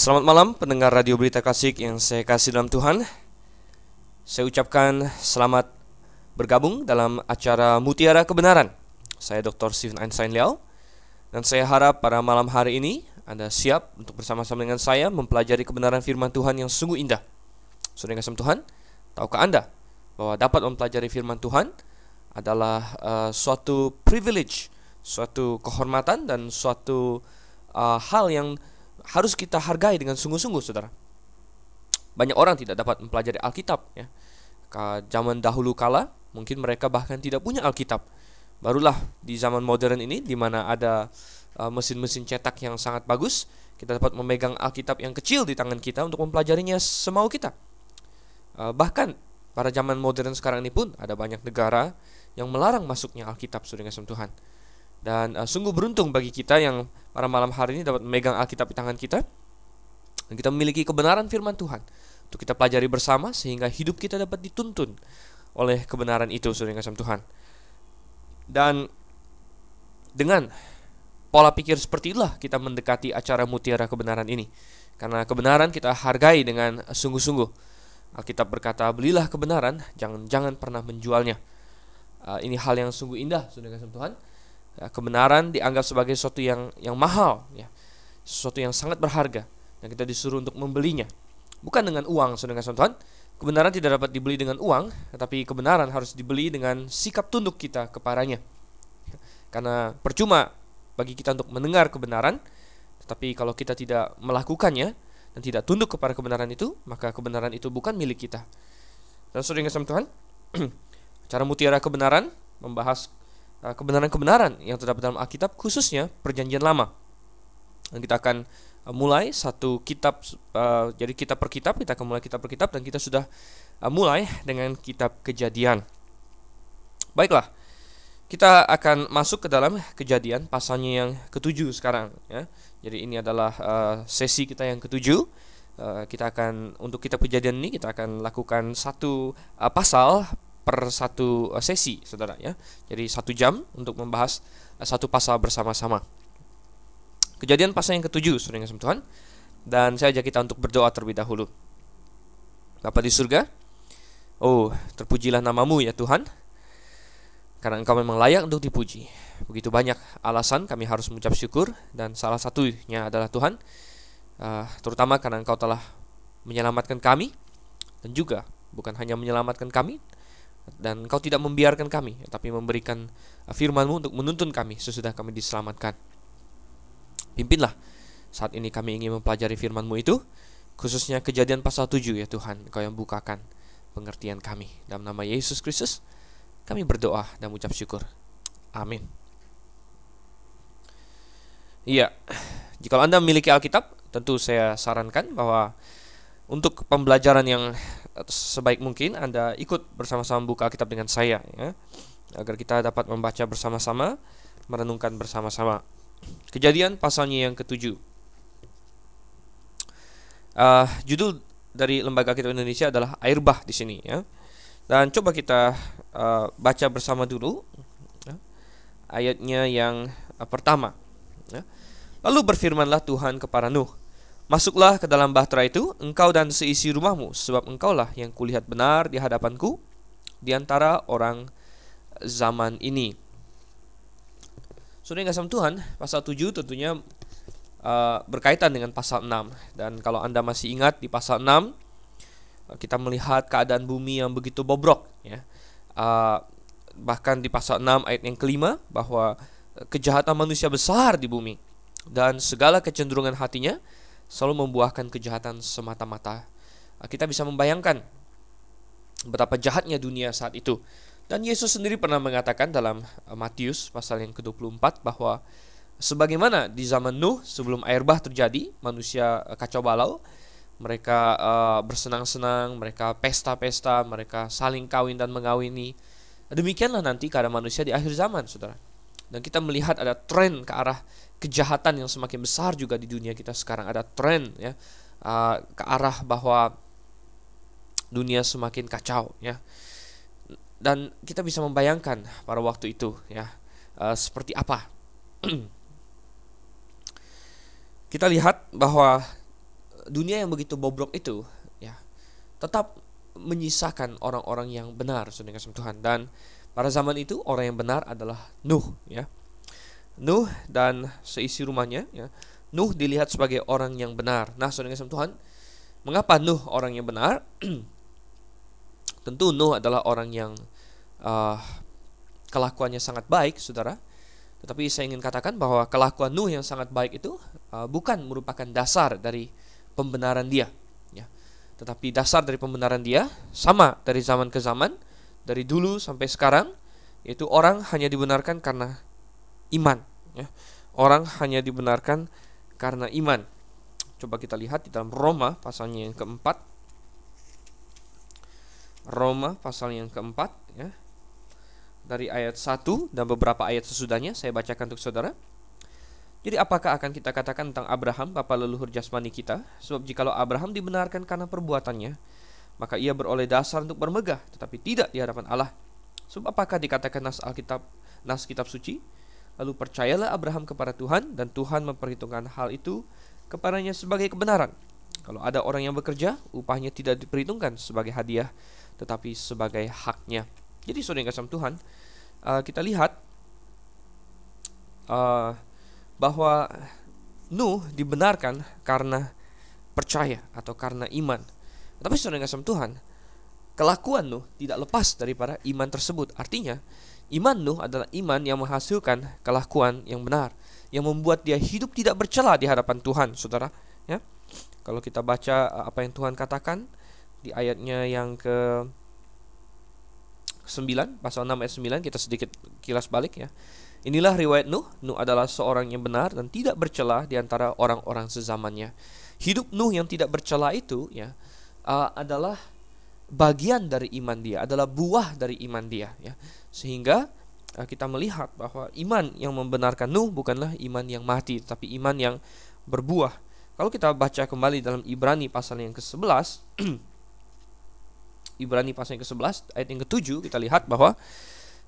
Selamat malam pendengar Radio Berita Kasih yang saya kasih dalam Tuhan. Saya ucapkan selamat bergabung dalam acara Mutiara Kebenaran. Saya Dr. Stephen Einstein Liao dan saya harap pada malam hari ini Anda siap untuk bersama-sama dengan saya mempelajari kebenaran firman Tuhan yang sungguh indah. Saudara kasih Tuhan, tahukah Anda bahwa dapat mempelajari firman Tuhan adalah uh, suatu privilege, suatu kehormatan dan suatu uh, hal yang harus kita hargai dengan sungguh-sungguh, saudara. Banyak orang tidak dapat mempelajari Alkitab. Ya. Ke zaman dahulu kala, mungkin mereka bahkan tidak punya Alkitab. Barulah di zaman modern ini, di mana ada uh, mesin-mesin uh, cetak yang sangat bagus, kita dapat memegang Alkitab yang kecil di tangan kita untuk mempelajarinya semau kita. Uh, bahkan pada zaman modern sekarang ini pun ada banyak negara yang melarang masuknya Alkitab, saudara Tuhan. Dan uh, sungguh beruntung bagi kita yang pada malam hari ini dapat memegang Alkitab di tangan kita. Dan kita memiliki kebenaran firman Tuhan. Untuk kita pelajari bersama sehingga hidup kita dapat dituntun oleh kebenaran itu, saudara kasih Tuhan. Dan dengan pola pikir seperti itulah kita mendekati acara mutiara kebenaran ini. Karena kebenaran kita hargai dengan sungguh-sungguh. Alkitab berkata, belilah kebenaran, jangan jangan pernah menjualnya. Uh, ini hal yang sungguh indah, saudara Tuhan Ya, kebenaran dianggap sebagai sesuatu yang yang mahal, ya, sesuatu yang sangat berharga, dan kita disuruh untuk membelinya. Bukan dengan uang, saudara Tuhan. Kebenaran tidak dapat dibeli dengan uang, tetapi kebenaran harus dibeli dengan sikap tunduk kita kepadanya. Karena percuma bagi kita untuk mendengar kebenaran, tetapi kalau kita tidak melakukannya dan tidak tunduk kepada kebenaran itu, maka kebenaran itu bukan milik kita. Dan saudara yang Tuhan, cara mutiara kebenaran membahas kebenaran-kebenaran yang terdapat dalam Alkitab khususnya perjanjian lama. Dan kita akan uh, mulai satu kitab uh, jadi kitab per kitab kita akan mulai kitab per kitab dan kita sudah mulai dengan kitab Kejadian. Baiklah. Kita akan masuk ke dalam Kejadian pasalnya yang ketujuh sekarang ya. Jadi ini adalah uh, sesi kita yang ketujuh. Uh, kita akan untuk kitab Kejadian ini kita akan lakukan satu uh, pasal per satu eh, sesi, saudara ya. Jadi satu jam untuk membahas eh, satu pasal bersama-sama. Kejadian pasal yang ketujuh, saudara yang Tuhan. Dan saya ajak kita untuk berdoa terlebih dahulu. Bapa di surga, oh terpujilah namamu ya Tuhan. Karena engkau memang layak untuk dipuji. Begitu banyak alasan kami harus mengucap syukur dan salah satunya adalah Tuhan, uh, terutama karena engkau telah menyelamatkan kami dan juga bukan hanya menyelamatkan kami, dan engkau tidak membiarkan kami tapi memberikan uh, firman-Mu untuk menuntun kami sesudah kami diselamatkan. Pimpinlah saat ini kami ingin mempelajari firman-Mu itu khususnya kejadian pasal 7 ya Tuhan Engkau yang bukakan pengertian kami dalam nama Yesus Kristus kami berdoa dan mengucap syukur. Amin. Iya, jika Anda memiliki Alkitab, tentu saya sarankan bahwa untuk pembelajaran yang sebaik mungkin Anda ikut bersama-sama buka Alkitab dengan saya ya agar kita dapat membaca bersama-sama, merenungkan bersama-sama. Kejadian pasalnya yang ketujuh. Uh, judul dari Lembaga Kitab Indonesia adalah Air Bah di sini ya. Dan coba kita uh, baca bersama dulu ya, ayatnya yang uh, pertama. Ya. Lalu berfirmanlah Tuhan kepada Nuh, Masuklah ke dalam bahtera itu, engkau dan seisi rumahmu, sebab engkaulah yang kulihat benar di hadapanku di antara orang zaman ini. Sudah sama Tuhan, pasal 7 tentunya uh, berkaitan dengan pasal 6. Dan kalau Anda masih ingat di pasal 6, kita melihat keadaan bumi yang begitu bobrok. Ya. Uh, bahkan di pasal 6 ayat yang kelima, bahwa kejahatan manusia besar di bumi. Dan segala kecenderungan hatinya selalu membuahkan kejahatan semata-mata. Ah, kita bisa membayangkan betapa jahatnya dunia saat itu. Dan Yesus sendiri pernah mengatakan dalam ah, Matius pasal yang ke-24 bahwa sebagaimana di zaman Nuh sebelum air bah terjadi, manusia ah, kacau balau, mereka uh, bersenang-senang, mereka pesta-pesta, mereka saling kawin dan mengawini. Demikianlah nanti keadaan manusia di akhir zaman, Saudara. Dan kita melihat ada tren ke arah kejahatan yang semakin besar juga di dunia kita sekarang. Ada tren ya uh, ke arah bahwa dunia semakin kacau ya. Dan kita bisa membayangkan pada waktu itu ya uh, seperti apa. Kita lihat bahwa dunia yang begitu bobrok itu ya tetap menyisakan orang-orang yang benar kasih Tuhan. Dan pada zaman itu orang yang benar adalah Nuh ya Nuh dan seisi rumahnya ya Nuh dilihat sebagai orang yang benar nah saudara kasih Tuhan mengapa Nuh orang yang benar tentu Nuh adalah orang yang uh, kelakuannya sangat baik saudara tetapi saya ingin katakan bahwa kelakuan Nuh yang sangat baik itu uh, bukan merupakan dasar dari pembenaran dia. Ya. Tetapi dasar dari pembenaran dia sama dari zaman ke zaman, dari dulu sampai sekarang, yaitu orang hanya dibenarkan karena iman. Ya. Orang hanya dibenarkan karena iman. Coba kita lihat di dalam Roma pasalnya yang keempat. Roma pasal yang keempat. Ya dari ayat 1 dan beberapa ayat sesudahnya saya bacakan untuk saudara. Jadi apakah akan kita katakan tentang Abraham, bapa leluhur jasmani kita? Sebab jikalau Abraham dibenarkan karena perbuatannya, maka ia beroleh dasar untuk bermegah, tetapi tidak di hadapan Allah. Sebab apakah dikatakan nas Alkitab, nas kitab suci? Lalu percayalah Abraham kepada Tuhan dan Tuhan memperhitungkan hal itu kepadanya sebagai kebenaran. Kalau ada orang yang bekerja, upahnya tidak diperhitungkan sebagai hadiah, tetapi sebagai haknya. Jadi saudara yang kasih Tuhan, uh, kita lihat uh, bahwa Nuh dibenarkan karena percaya atau karena iman. Tapi saudara yang kasih Tuhan, kelakuan Nuh tidak lepas daripada iman tersebut. Artinya, iman Nuh adalah iman yang menghasilkan kelakuan yang benar, yang membuat dia hidup tidak bercela di hadapan Tuhan, saudara. Ya, kalau kita baca apa yang Tuhan katakan di ayatnya yang ke 9 pasal 6 ayat 9 kita sedikit kilas balik ya. Inilah riwayat Nuh. Nuh adalah seorang yang benar dan tidak bercela di antara orang-orang sezamannya. Hidup Nuh yang tidak bercela itu ya uh, adalah bagian dari iman dia, adalah buah dari iman dia ya. Sehingga uh, kita melihat bahwa iman yang membenarkan Nuh bukanlah iman yang mati, tapi iman yang berbuah. Kalau kita baca kembali dalam Ibrani pasal yang ke-11 Ibrani pasal yang ke-11 ayat yang ke-7 kita lihat bahwa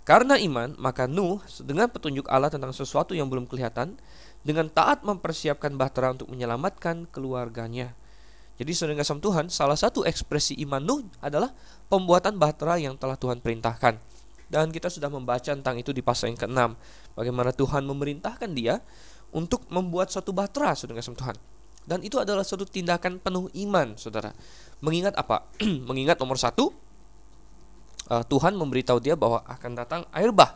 karena iman maka Nuh dengan petunjuk Allah tentang sesuatu yang belum kelihatan dengan taat mempersiapkan bahtera untuk menyelamatkan keluarganya. Jadi saudara kasih Tuhan, salah satu ekspresi iman Nuh adalah pembuatan bahtera yang telah Tuhan perintahkan. Dan kita sudah membaca tentang itu di pasal yang ke-6. Bagaimana Tuhan memerintahkan dia untuk membuat suatu bahtera, saudara kasih Tuhan. Dan itu adalah suatu tindakan penuh iman, saudara. Mengingat apa? Mengingat nomor satu, uh, Tuhan memberitahu dia bahwa akan datang air bah.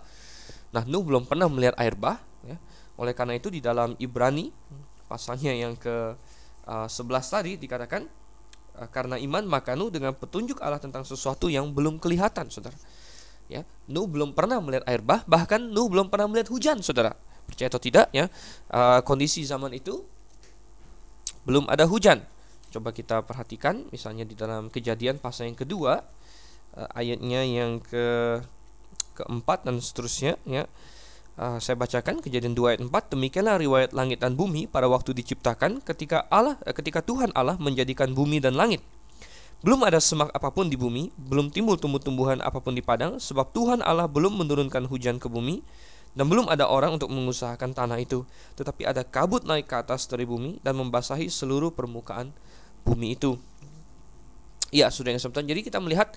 Nah, Nuh belum pernah melihat air bah. Ya. Oleh karena itu di dalam Ibrani pasalnya yang ke uh, 11 tadi dikatakan uh, karena iman maka Nuh dengan petunjuk Allah tentang sesuatu yang belum kelihatan, saudara. Ya, Nuh belum pernah melihat air bah, bahkan Nuh belum pernah melihat hujan, saudara. Percaya atau tidak, ya, uh, kondisi zaman itu belum ada hujan. Coba kita perhatikan misalnya di dalam kejadian pasal yang kedua ayatnya yang ke keempat dan seterusnya ya. Uh, saya bacakan kejadian 2 ayat 4 demikianlah riwayat langit dan bumi pada waktu diciptakan ketika Allah uh, ketika Tuhan Allah menjadikan bumi dan langit belum ada semak apa pun di bumi, belum timbul tumbuh-tumbuhan apa pun di padang, sebab Tuhan Allah belum menurunkan hujan ke bumi, dan belum ada orang untuk mengusahakan tanah itu. Tetapi ada kabut naik ke atas dari bumi dan membasahi seluruh permukaan bumi itu. Ya, sudah yang sebentar. Jadi kita melihat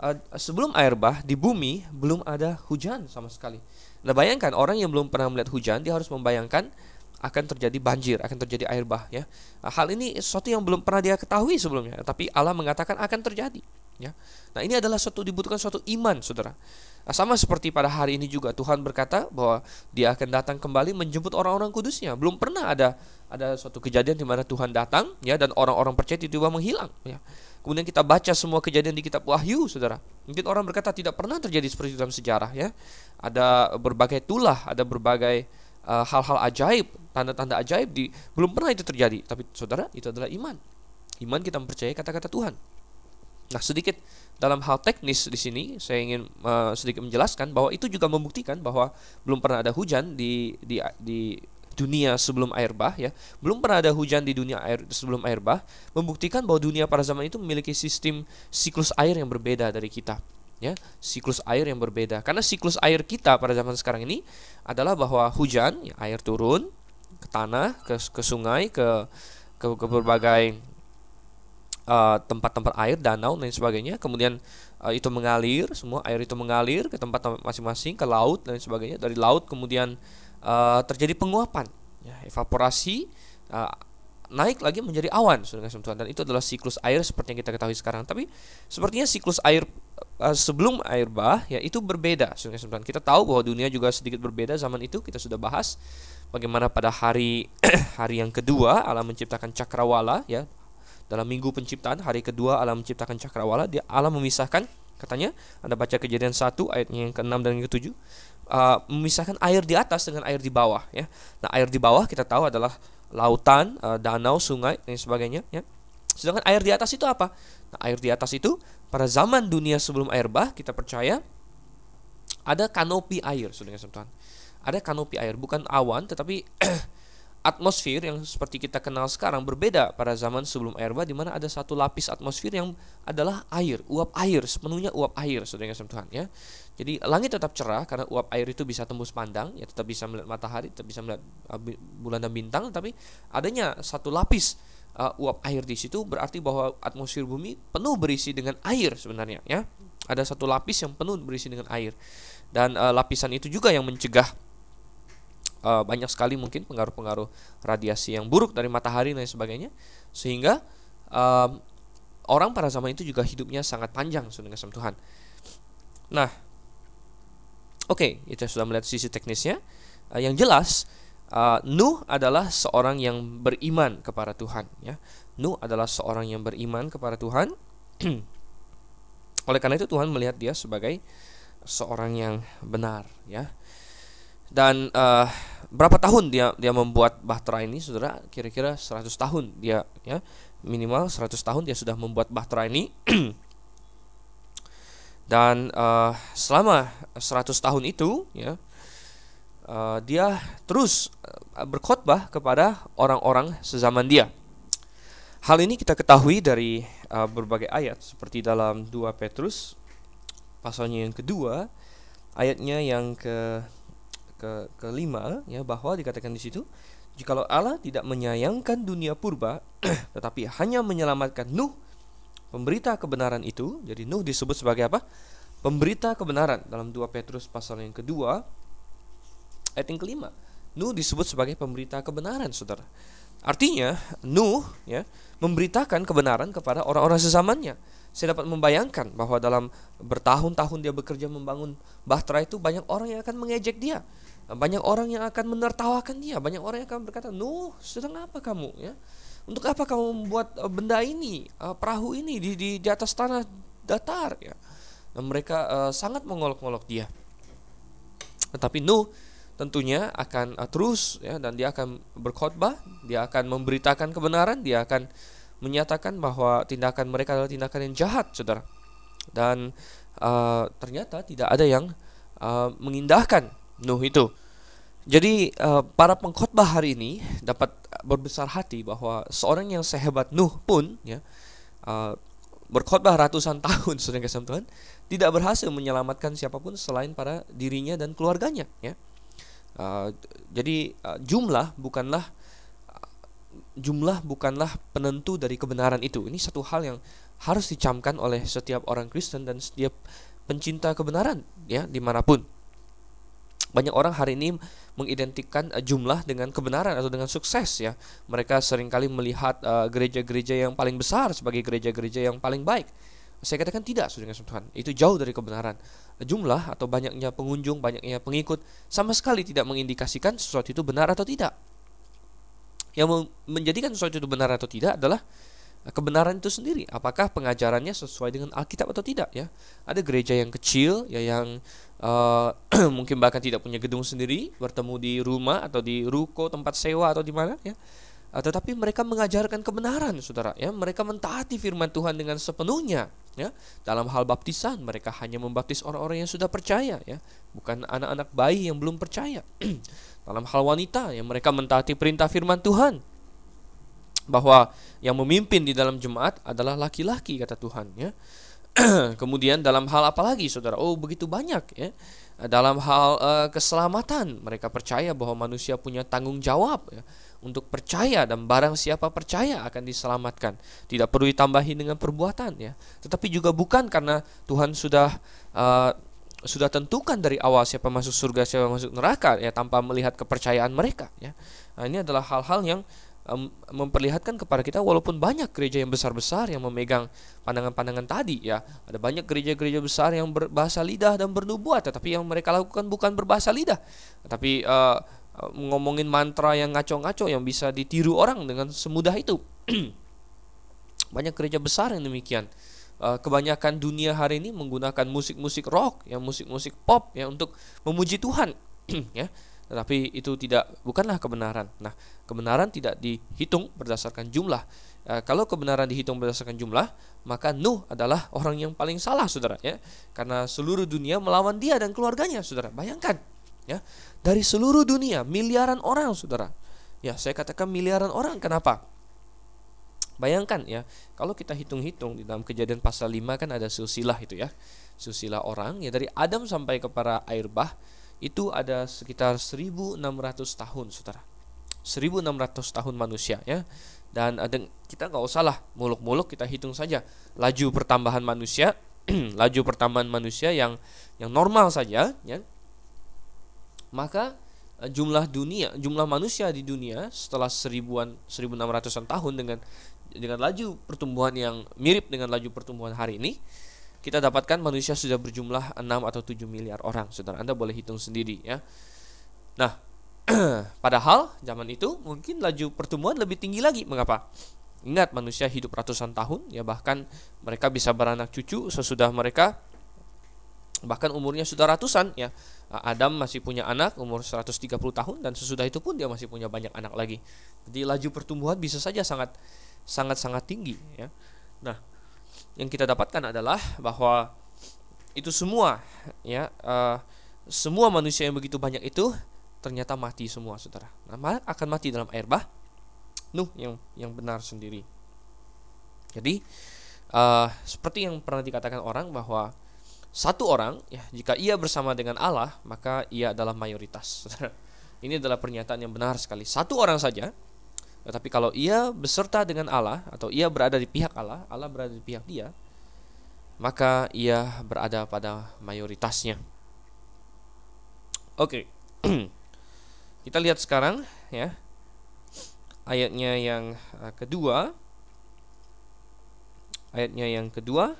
uh, sebelum air bah di bumi belum ada hujan sama sekali. Nah, bayangkan orang yang belum pernah melihat hujan, dia harus membayangkan akan terjadi banjir, akan terjadi air bah ya. Nah, hal ini sesuatu yang belum pernah dia ketahui sebelumnya, tapi Allah mengatakan akan terjadi ya. Nah, ini adalah suatu dibutuhkan suatu iman, Saudara. Nah, sama seperti pada hari ini juga Tuhan berkata bahwa Dia akan datang kembali menjemput orang-orang kudusnya. Belum pernah ada ada suatu kejadian di mana Tuhan datang ya dan orang-orang percaya tiba-tiba menghilang ya. Kemudian kita baca semua kejadian di kitab Wahyu, Saudara. Mungkin orang berkata tidak pernah terjadi seperti itu dalam sejarah ya. Ada berbagai tulah, ada berbagai uh, hal-hal ajaib, tanda-tanda ajaib di belum pernah itu terjadi, tapi Saudara, itu adalah iman. Iman kita mempercayai kata-kata Tuhan. Nah, sedikit dalam hal teknis di sini saya ingin uh, sedikit menjelaskan bahwa itu juga membuktikan bahwa belum pernah ada hujan di di di dunia sebelum air bah ya belum pernah ada hujan di dunia air sebelum air bah membuktikan bahwa dunia pada zaman itu memiliki sistem siklus air yang berbeda dari kita ya siklus air yang berbeda karena siklus air kita pada zaman sekarang ini adalah bahwa hujan ya, air turun ke tanah ke ke sungai ke ke, ke berbagai tempat-tempat uh, air, danau dan sebagainya. Kemudian uh, itu mengalir, semua air itu mengalir ke tempat masing-masing, ke laut dan sebagainya. Dari laut kemudian uh, terjadi penguapan, ya, evaporasi, uh, naik lagi menjadi awan, saudara. Dan itu adalah siklus air seperti yang kita ketahui sekarang. Tapi sepertinya siklus air uh, sebelum air bah, ya itu berbeda, saudara. Kita tahu bahwa dunia juga sedikit berbeda zaman itu. Kita sudah bahas bagaimana pada hari hari yang kedua Allah menciptakan cakrawala, ya dalam minggu penciptaan hari kedua Allah menciptakan cakrawala dia Allah memisahkan katanya Anda baca kejadian 1 ayatnya yang ke-6 dan yang ke-7 uh, memisahkan air di atas dengan air di bawah ya. Nah, air di bawah kita tahu adalah lautan, uh, danau, sungai dan sebagainya ya. Sedangkan air di atas itu apa? Nah, air di atas itu pada zaman dunia sebelum air bah kita percaya ada kanopi air, Saudara Tuhan. Ada kanopi air, bukan awan tetapi atmosfer yang seperti kita kenal sekarang berbeda pada zaman sebelum air bah di mana ada satu lapis atmosfer yang adalah air, uap air, sepenuhnya uap air Saudara Tuhan ya. Jadi langit tetap cerah karena uap air itu bisa tembus pandang, ya tetap bisa melihat matahari, tetap bisa melihat uh, bulan dan bintang, tapi adanya satu lapis uh, uap air di situ berarti bahwa atmosfer bumi penuh berisi dengan air sebenarnya ya. Ada satu lapis yang penuh berisi dengan air. Dan uh, lapisan itu juga yang mencegah uh, banyak sekali mungkin pengaruh-pengaruh radiasi yang buruk dari matahari dan sebagainya sehingga um, orang pada zaman itu juga hidupnya sangat panjang dengan Tuhan. Nah, oke, okay, kita sudah melihat sisi teknisnya. Uh, yang jelas, uh, Nuh adalah seorang yang beriman kepada Tuhan. Ya, Nuh adalah seorang yang beriman kepada Tuhan. Oleh karena itu Tuhan melihat dia sebagai seorang yang benar. Ya, dan uh, berapa tahun dia dia membuat bahtera ini saudara kira-kira 100 tahun dia ya minimal 100 tahun dia sudah membuat bahtera ini dan uh, selama 100 tahun itu ya uh, dia terus berkhotbah kepada orang-orang sezaman dia. Hal ini kita ketahui dari uh, berbagai ayat seperti dalam 2 Petrus pasalnya yang kedua ayatnya yang ke ke kelima ya bahwa dikatakan di situ jikalau Allah tidak menyayangkan dunia purba tetapi hanya menyelamatkan Nuh pemberita kebenaran itu jadi Nuh disebut sebagai apa? Pemberita kebenaran. Dalam 2 Petrus pasal yang kedua ayat yang kelima Nuh disebut sebagai pemberita kebenaran saudara. Artinya Nuh ya memberitakan kebenaran kepada orang-orang sezamannya. Saya dapat membayangkan bahwa dalam bertahun-tahun dia bekerja membangun bahtera itu banyak orang yang akan mengejek dia. Banyak orang yang akan menertawakan dia. Banyak orang yang akan berkata Nuh sedang apa kamu? Ya untuk apa kamu membuat uh, benda ini uh, perahu ini di, di di atas tanah datar ya? Dan mereka uh, sangat mengolok-olok dia. Tetapi Nuh tentunya akan uh, terus ya dan dia akan berkhotbah dia akan memberitakan kebenaran dia akan menyatakan bahwa tindakan mereka adalah tindakan yang jahat saudara. Dan uh, ternyata tidak ada yang uh, mengindahkan Nuh itu. Jadi uh, para pengkhotbah hari ini dapat berbesar hati bahwa seorang yang sehebat Nuh pun ya uh, berkhotbah ratusan tahun sudah kasih Tuhan tidak berhasil menyelamatkan siapa pun selain para dirinya dan keluarganya ya. Uh, jadi uh, jumlah bukanlah jumlah bukanlah penentu dari kebenaran itu. Ini satu hal yang harus dicamkan oleh setiap orang Kristen dan setiap pencinta kebenaran ya di mana pun banyak orang hari ini mengidentikan uh, jumlah dengan kebenaran atau dengan sukses ya. Mereka sering kali melihat uh, gereja-gereja uh, yang paling besar sebagai gereja-gereja yang paling baik. Saya katakan tidak, saudara Tuhan. Itu jauh dari kebenaran. Jumlah atau banyaknya pengunjung, banyaknya pengikut sama sekali tidak mengindikasikan sesuatu itu benar atau tidak. Yang menjadikan sesuatu itu benar atau tidak adalah kebenaran itu sendiri. Apakah pengajarannya sesuai dengan Alkitab atau tidak ya? Ada gereja yang kecil ya yang uh, mungkin bahkan tidak punya gedung sendiri, bertemu di rumah atau di ruko tempat sewa atau di mana ya. Uh, tetapi mereka mengajarkan kebenaran, saudara. Ya, mereka mentaati firman Tuhan dengan sepenuhnya. Ya, dalam hal baptisan mereka hanya membaptis orang-orang yang sudah percaya, ya, bukan anak-anak bayi yang belum percaya. dalam hal wanita, ya, mereka mentaati perintah firman Tuhan bahwa yang memimpin di dalam jemaat adalah laki-laki kata Tuhan, ya. Kemudian dalam hal apa lagi saudara? Oh begitu banyak ya. dalam hal uh, keselamatan. Mereka percaya bahwa manusia punya tanggung jawab ya, untuk percaya dan barang siapa percaya akan diselamatkan. Tidak perlu ditambahi dengan perbuatan ya. Tetapi juga bukan karena Tuhan sudah uh, sudah tentukan dari awal siapa masuk surga siapa masuk neraka ya tanpa melihat kepercayaan mereka ya. Nah, ini adalah hal-hal yang memperlihatkan kepada kita walaupun banyak gereja yang besar-besar yang memegang pandangan-pandangan tadi ya. Ada banyak gereja-gereja besar yang berbahasa lidah dan bernubuat tetapi yang mereka lakukan bukan berbahasa lidah. Tapi uh, ngomongin mantra yang ngaco-ngaco yang bisa ditiru orang dengan semudah itu. Banyak gereja besar yang demikian. Uh, kebanyakan dunia hari ini menggunakan musik-musik rock yang musik-musik pop ya untuk memuji Tuhan ya tetapi itu tidak bukanlah kebenaran. Nah, kebenaran tidak dihitung berdasarkan jumlah. E, kalau kebenaran dihitung berdasarkan jumlah, maka Nuh adalah orang yang paling salah, saudara. Ya, karena seluruh dunia melawan dia dan keluarganya, saudara. Bayangkan, ya, dari seluruh dunia miliaran orang, saudara. Ya, saya katakan miliaran orang. Kenapa? Bayangkan ya, kalau kita hitung-hitung di dalam kejadian pasal 5 kan ada silsilah itu ya. Silsilah orang ya dari Adam sampai kepada air bah itu ada sekitar 1600 tahun saudara. 1600 tahun manusia ya. Dan ada kita nggak usah lah muluk-muluk kita hitung saja. Laju pertambahan manusia laju pertambahan manusia yang yang normal saja ya. Maka eh, jumlah dunia jumlah manusia di dunia setelah seribuan 1600an tahun dengan dengan laju pertumbuhan yang mirip dengan laju pertumbuhan hari ini kita dapatkan manusia sudah berjumlah 6 atau 7 miliar orang. Saudara Anda boleh hitung sendiri ya. Nah, padahal zaman itu mungkin laju pertumbuhan lebih tinggi lagi. Mengapa? Ingat manusia hidup ratusan tahun ya bahkan mereka bisa beranak cucu sesudah mereka bahkan umurnya sudah ratusan ya. Adam masih punya anak umur 130 tahun dan sesudah itu pun dia masih punya banyak anak lagi. Jadi laju pertumbuhan bisa saja sangat sangat sangat tinggi ya. Nah, yang kita dapatkan adalah bahwa itu semua ya uh, semua manusia yang begitu banyak itu ternyata mati semua saudara. Nah, akan mati dalam air bah Nuh yang yang benar sendiri. Jadi uh, seperti yang pernah dikatakan orang bahwa satu orang ya jika ia bersama dengan Allah maka ia adalah mayoritas saudara. Ini adalah pernyataan yang benar sekali. Satu orang saja tetapi kalau ia beserta dengan Allah atau ia berada di pihak Allah, Allah berada di pihak dia, maka ia berada pada mayoritasnya. Oke. Kita lihat sekarang ya. Ayatnya yang uh, kedua. Ayatnya yang kedua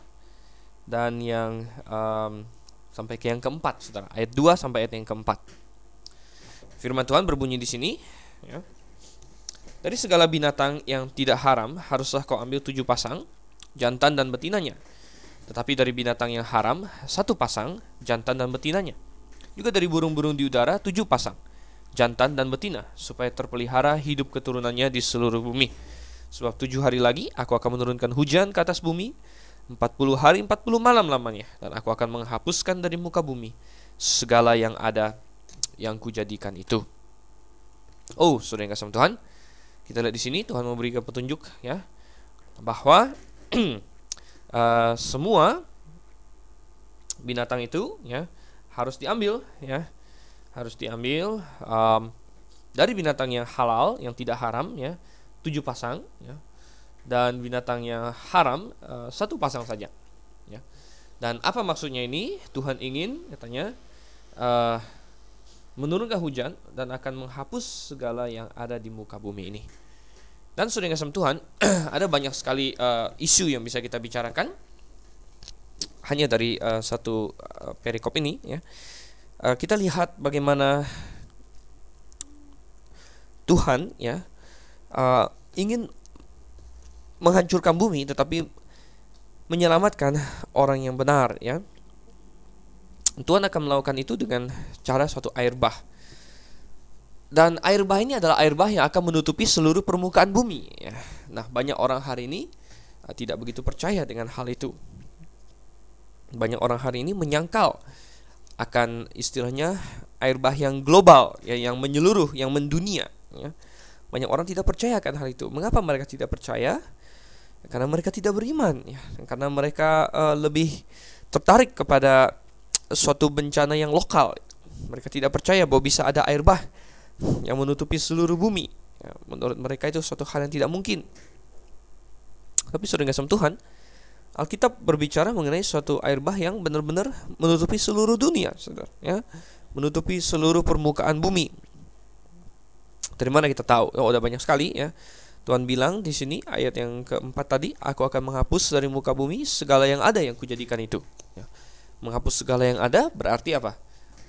dan yang um, sampai ke yang keempat, Saudara. Ayat 2 sampai ayat yang keempat. Firman Tuhan berbunyi di sini, ya. Dari segala binatang yang tidak haram, haruslah kau ambil tujuh pasang, jantan dan betinanya. Tetapi dari binatang yang haram, satu pasang, jantan dan betinanya. Juga dari burung-burung di udara, tujuh pasang, jantan dan betina, supaya terpelihara hidup keturunannya di seluruh bumi. Sebab tujuh hari lagi, aku akan menurunkan hujan ke atas bumi, empat puluh hari, empat puluh malam lamanya, dan aku akan menghapuskan dari muka bumi segala yang ada yang kujadikan itu. Oh, saudara yang kasih Tuhan, kita lihat di sini Tuhan memberikan petunjuk ya. Bahwa uh, semua binatang itu ya harus diambil ya. Harus diambil um, dari binatang yang halal yang tidak haram ya. Tujuh pasang ya. Dan binatang yang haram uh, satu pasang saja ya. Dan apa maksudnya ini? Tuhan ingin katanya uh, menurunkan hujan dan akan menghapus segala yang ada di muka bumi ini. Dan sudah kasih Tuhan, ada banyak sekali uh, isu yang bisa kita bicarakan hanya dari uh, satu uh, perikop ini ya. Uh, kita lihat bagaimana Tuhan ya uh, ingin menghancurkan bumi tetapi menyelamatkan orang yang benar ya. Tuhan akan melakukan itu dengan cara suatu air bah. Dan air bah ini adalah air bah yang akan menutupi seluruh permukaan bumi. Nah, banyak orang hari ini uh, tidak begitu percaya dengan hal itu. Banyak orang hari ini menyangkal akan istilahnya air bah yang global, ya, yang menyeluruh, yang mendunia. Ya. Banyak orang tidak percaya akan hal itu. Mengapa mereka tidak percaya? Karena mereka tidak beriman, ya. karena mereka uh, lebih tertarik kepada suatu bencana yang lokal. Mereka tidak percaya bahwa bisa ada air bah yang menutupi seluruh bumi. Ya, menurut mereka itu suatu hal yang tidak mungkin. Tapi sudah sama Tuhan, Alkitab berbicara mengenai suatu air bah yang benar-benar menutupi seluruh dunia, saudara. Ya, menutupi seluruh permukaan bumi. Dari mana kita tahu? Oh, ada banyak sekali ya. Tuhan bilang di sini ayat yang keempat tadi, aku akan menghapus dari muka bumi segala yang ada yang kujadikan itu. Ya. Menghapus segala yang ada berarti apa?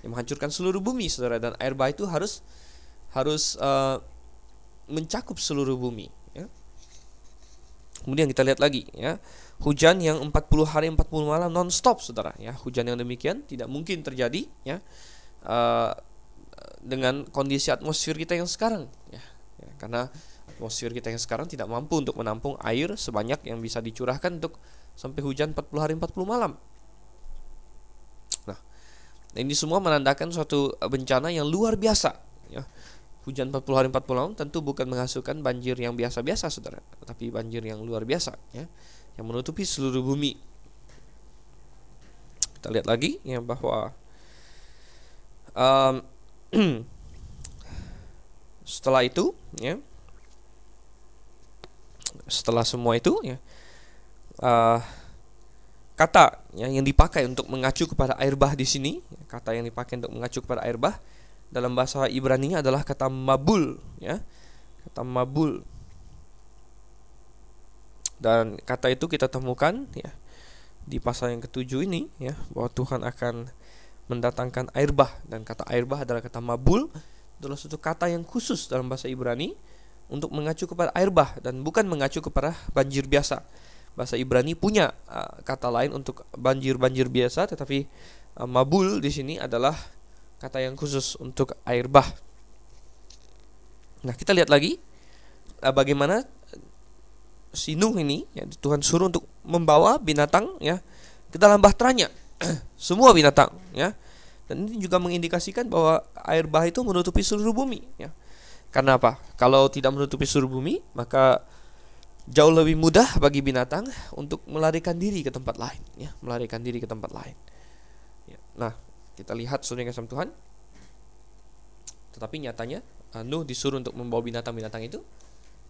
Yang menghancurkan seluruh bumi, saudara. Dan air bah itu harus harus uh, mencakup seluruh bumi. Ya. Kemudian kita lihat lagi, ya hujan yang 40 hari 40 malam non-stop, saudara. Ya, hujan yang demikian tidak mungkin terjadi, ya. Uh, dengan kondisi atmosfer kita yang sekarang ya, ya karena atmosfer kita yang sekarang tidak mampu untuk menampung air sebanyak yang bisa dicurahkan untuk sampai hujan 40 hari 40 malam ini semua menandakan suatu bencana yang luar biasa ya. Hujan 40 hari 40 malam tentu bukan menghasilkan banjir yang biasa-biasa saudara tapi banjir yang luar biasa ya yang menutupi seluruh bumi. Kita lihat lagi ya bahwa um, setelah itu ya setelah semua itu ya uh, kata ya, yang dipakai untuk mengacu kepada air bah di sini kata yang dipakai untuk mengacu kepada air bah dalam bahasa Ibrani adalah kata mabul ya. Kata mabul. Dan kata itu kita temukan ya di pasal yang ketujuh ini ya bahwa Tuhan akan mendatangkan air bah. Dan kata air bah adalah kata mabul. Adalah suatu kata yang khusus dalam bahasa Ibrani untuk mengacu kepada air bah dan bukan mengacu kepada banjir biasa. Bahasa Ibrani punya uh, kata lain untuk banjir-banjir biasa tetapi uh, mabul di sini adalah kata yang khusus untuk air bah. Nah, kita lihat lagi uh, bagaimana si Nuh ini ya, Tuhan suruh untuk membawa binatang ya ke dalam bahteranya. Semua binatang ya. Dan ini juga mengindikasikan bahwa air bah itu menutupi seluruh bumi ya. Karena apa? Kalau tidak menutupi seluruh bumi maka jauh lebih mudah bagi binatang untuk melarikan diri ke tempat lain ya melarikan diri ke tempat lain ya. nah kita lihat saudara kasih Tuhan tetapi nyatanya uh, Nuh disuruh untuk membawa binatang-binatang itu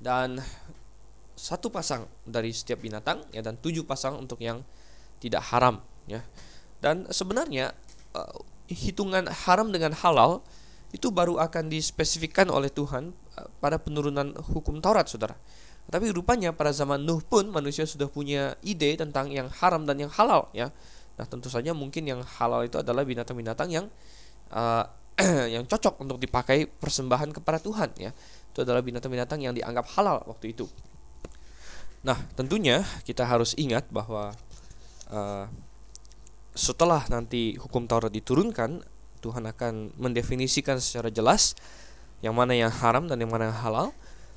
dan satu pasang dari setiap binatang ya dan tujuh pasang untuk yang tidak haram ya dan sebenarnya uh, hitungan haram dengan halal itu baru akan dispesifikkan oleh Tuhan uh, pada penurunan hukum Taurat, Saudara. Tapi rupanya pada zaman Nuh pun manusia sudah punya ide tentang yang haram dan yang halal ya. Nah, tentu saja mungkin yang halal itu adalah binatang-binatang yang uh, yang cocok untuk dipakai persembahan kepada Tuhan ya. Itu adalah binatang-binatang yang dianggap halal waktu itu. Nah, tentunya kita harus ingat bahwa uh, setelah nanti hukum Taurat diturunkan, Tuhan akan mendefinisikan secara jelas yang mana yang haram dan yang mana yang halal.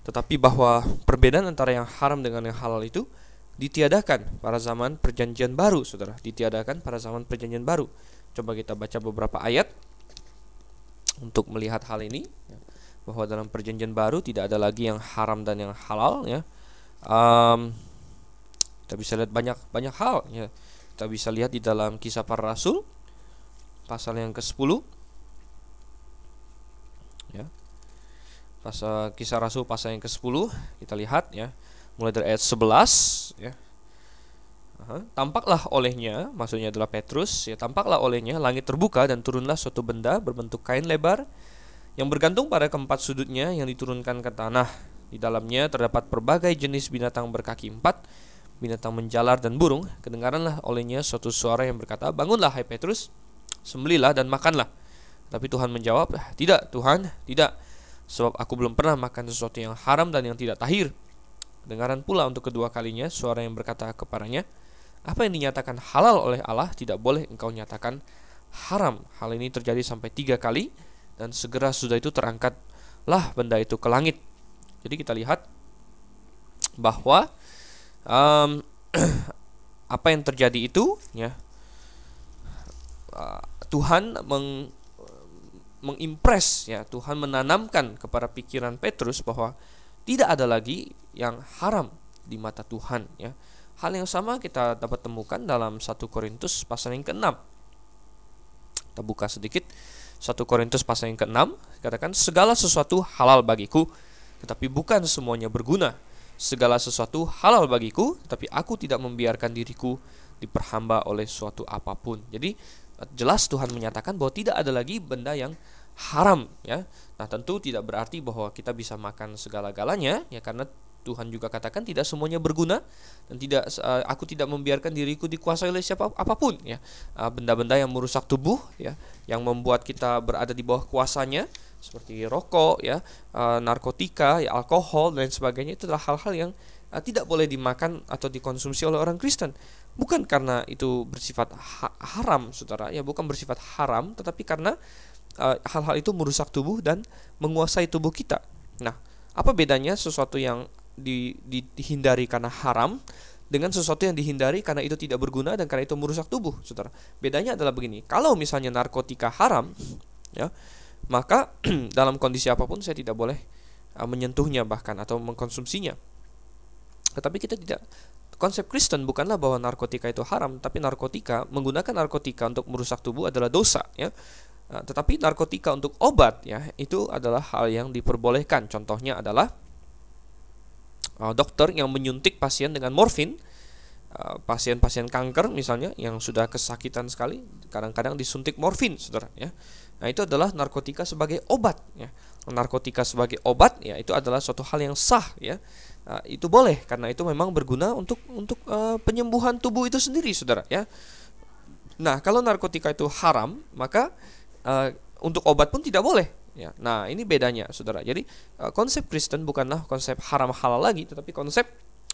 Tetapi bahwa perbedaan antara yang haram dengan yang halal itu ditiadakan pada zaman perjanjian baru, saudara. Ditiadakan pada zaman perjanjian baru. Coba kita baca beberapa ayat untuk melihat hal ini. Bahwa dalam perjanjian baru tidak ada lagi yang haram dan yang halal. Ya. Um, kita bisa lihat banyak banyak hal. Ya kita bisa lihat di dalam kisah para rasul pasal yang ke-10 ya. Pasal kisah rasul pasal yang ke-10 kita lihat ya. Mulai dari ayat 11 ya. Tampaklah olehnya, maksudnya adalah Petrus, ya tampaklah olehnya langit terbuka dan turunlah suatu benda berbentuk kain lebar yang bergantung pada keempat sudutnya yang diturunkan ke tanah. Di dalamnya terdapat berbagai jenis binatang berkaki empat, binatang menjalar dan burung, kedengaranlah olehnya suatu suara yang berkata, "Bangunlah hai Petrus, sembelilah dan makanlah." Tapi Tuhan menjawab, "Tidak, Tuhan, tidak, sebab aku belum pernah makan sesuatu yang haram dan yang tidak tahir." Kedengaran pula untuk kedua kalinya suara yang berkata kepadanya, "Apa yang dinyatakan halal oleh Allah tidak boleh engkau nyatakan haram." Hal ini terjadi sampai tiga kali dan segera sudah itu terangkatlah benda itu ke langit. Jadi kita lihat bahwa um, apa yang terjadi itu ya uh, Tuhan meng mengimpress ya Tuhan menanamkan kepada pikiran Petrus bahwa tidak ada lagi yang haram di mata Tuhan ya. Hal yang sama kita dapat temukan dalam 1 Korintus pasal yang ke-6. Kita buka sedikit 1 Korintus pasal yang ke-6 katakan segala sesuatu halal bagiku tetapi bukan semuanya berguna. Segala sesuatu halal bagiku tetapi aku tidak membiarkan diriku diperhamba oleh suatu apa pun. Jadi jelas Tuhan menyatakan bahwa tidak ada lagi benda yang haram ya. Nah, tentu tidak berarti bahwa kita bisa makan segala-galanya ya karena Tuhan juga katakan tidak semuanya berguna dan tidak uh, aku tidak membiarkan diriku dikuasai oleh siapa apa pun ya eh, benda-benda yang merusak tubuh ya yang membuat kita berada di bawah kuasanya seperti rokok ya uh, narkotika ya alkohol dan sebagainya itu adalah hal-hal yang tidak boleh dimakan atau dikonsumsi oleh orang Kristen bukan karena itu bersifat ha haram saudara ya bukan bersifat haram tetapi karena hal-hal uh, itu merusak tubuh dan menguasai tubuh kita nah apa bedanya sesuatu yang di, di, dihindari karena haram dengan sesuatu yang dihindari karena itu tidak berguna dan karena itu merusak tubuh, saudara. Bedanya adalah begini, kalau misalnya narkotika haram, ya, maka dalam kondisi apa pun saya tidak boleh uh, menyentuhnya bahkan atau mengkonsumsinya. Tetapi kita tidak konsep Kristen bukanlah bahwa narkotika itu haram, tapi narkotika menggunakan narkotika untuk merusak tubuh adalah dosa, ya. Uh, tetapi narkotika untuk obat ya itu adalah hal yang diperbolehkan. Contohnya adalah uh, dokter yang menyuntik pasien dengan morfin uh, pasien-pasien kanker misalnya yang sudah kesakitan sekali kadang-kadang disuntik morfin saudara ya nah itu adalah narkotika sebagai obat ya narkotika sebagai obat ya itu adalah suatu hal yang sah ya uh, itu boleh karena itu memang berguna untuk untuk uh, penyembuhan tubuh itu sendiri saudara ya nah kalau narkotika itu haram maka uh, untuk obat pun tidak boleh Ya, nah ini bedanya, saudara. Jadi uh, konsep Kristen bukanlah konsep haram halal lagi, tetapi konsep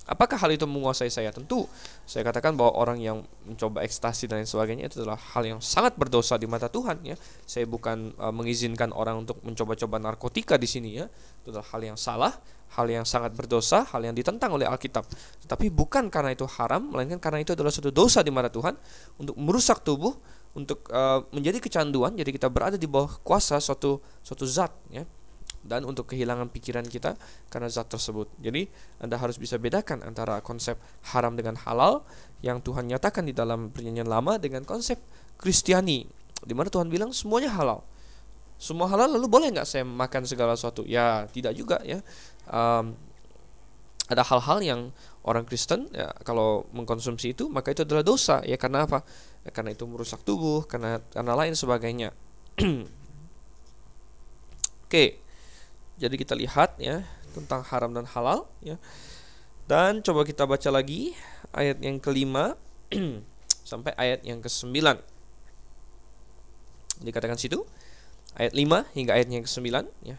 apakah hal itu menguasai saya? Tentu saya katakan bahwa orang yang mencoba ekstasi dan lain sebagainya itu adalah hal yang sangat berdosa di mata Tuhan. Ya, saya bukan uh, mengizinkan orang untuk mencoba-coba narkotika di sini ya. Itu adalah hal yang salah, hal yang sangat berdosa, hal yang ditentang oleh Alkitab. Tetapi bukan karena itu haram, melainkan karena itu adalah suatu dosa di mata Tuhan untuk merusak tubuh untuk uh, menjadi kecanduan jadi kita berada di bawah kuasa suatu suatu zat ya dan untuk kehilangan pikiran kita karena zat tersebut. Jadi Anda harus bisa bedakan antara konsep haram dengan halal yang Tuhan nyatakan di dalam perjanjian lama dengan konsep Kristiani di mana Tuhan bilang semuanya halal. Semua halal lalu boleh nggak saya makan segala sesuatu? Ya tidak juga ya. Um, ada hal-hal yang orang Kristen ya kalau mengkonsumsi itu maka itu adalah dosa. Ya karena apa? Ya, karena itu merusak tubuh karena karena lain sebagainya. Oke jadi kita lihat ya tentang haram dan halal ya. Dan coba kita baca lagi ayat yang kelima sampai ayat yang kesembilan. Dikatakan situ ayat 5 hingga ayat yang ke-9 ya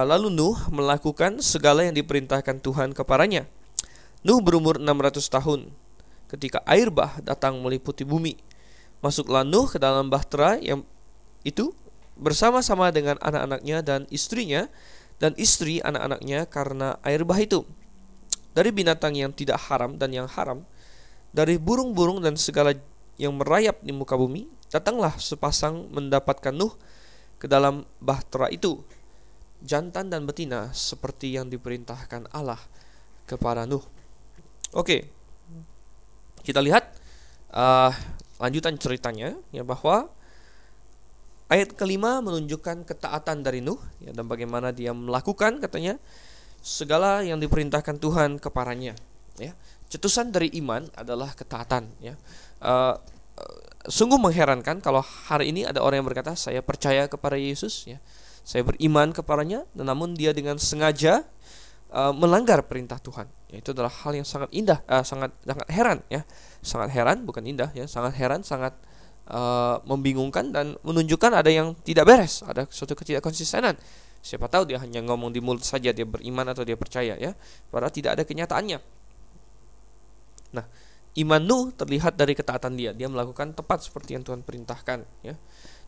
lalu Nuh melakukan segala yang diperintahkan Tuhan kepadanya. Nuh berumur 600 tahun ketika air bah datang meliputi bumi. Masuklah Nuh ke dalam bahtera yang itu bersama-sama dengan anak-anaknya dan istrinya dan istri anak-anaknya karena air bah itu. Dari binatang yang tidak haram dan yang haram, dari burung-burung dan segala yang merayap di muka bumi, datanglah sepasang mendapatkan Nuh ke dalam bahtera itu jantan dan betina seperti yang diperintahkan Allah kepada Nuh. Oke, kita lihat uh, lanjutan ceritanya ya bahwa ayat kelima menunjukkan ketaatan dari Nuh ya, dan bagaimana dia melakukan katanya segala yang diperintahkan Tuhan kepadanya. Ya, cetusan dari iman adalah ketaatan. Ya, uh, sungguh mengherankan kalau hari ini ada orang yang berkata saya percaya kepada Yesus. Ya, saya beriman kepadanya, namun dia dengan sengaja uh, melanggar perintah Tuhan. Ya, itu adalah hal yang sangat indah, uh, sangat sangat heran ya, sangat heran bukan indah ya, sangat heran, sangat uh, membingungkan dan menunjukkan ada yang tidak beres, ada suatu ketidakkonsistenan. Siapa tahu dia hanya ngomong di mulut saja dia beriman atau dia percaya ya, padahal tidak ada kenyataannya. Nah, iman Nuh terlihat dari ketaatan dia, dia melakukan tepat seperti yang Tuhan perintahkan ya.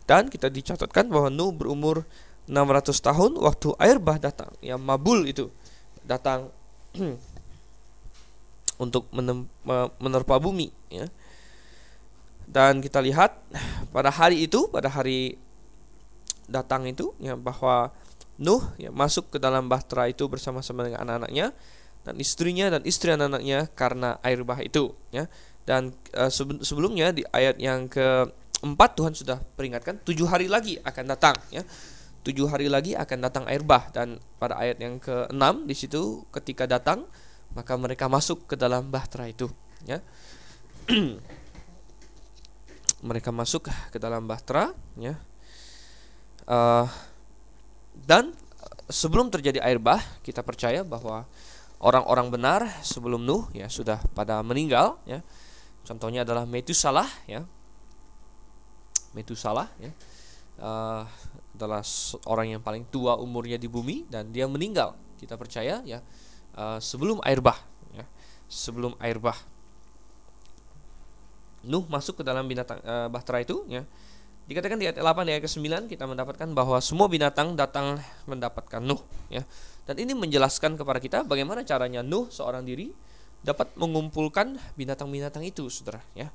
Dan kita dicatatkan bahwa Nuh berumur 600 tahun waktu air bah datang yang mabul itu datang untuk menerpa bumi ya. Dan kita lihat pada hari itu pada hari datang itu ya bahwa Nuh ya, masuk ke dalam bahtera itu bersama-sama dengan anak-anaknya dan istrinya dan istri anak-anaknya karena air bah itu ya. Dan uh, sebelumnya di ayat yang ke empat Tuhan sudah peringatkan tujuh hari lagi akan datang ya tujuh hari lagi akan datang air bah. Dan pada ayat yang ke-6 di situ ketika datang maka mereka masuk ke dalam bahtera itu ya. Mereka masuk ke dalam bahtera ya. Uh, dan sebelum terjadi air bah kita percaya bahwa orang-orang benar sebelum Nuh ya sudah pada meninggal ya. Contohnya adalah Metusalah ya. Metusalah ya. Uh, adalah orang yang paling tua umurnya di bumi dan dia meninggal. Kita percaya ya uh, sebelum air bah ya. Sebelum air bah. Nuh masuk ke dalam binatang uh, bahtera itu ya. Dikatakan di ayat 8 di ayat ke-9 kita mendapatkan bahwa semua binatang datang mendapatkan Nuh ya. Dan ini menjelaskan kepada kita bagaimana caranya Nuh seorang diri dapat mengumpulkan binatang-binatang itu, Saudara ya.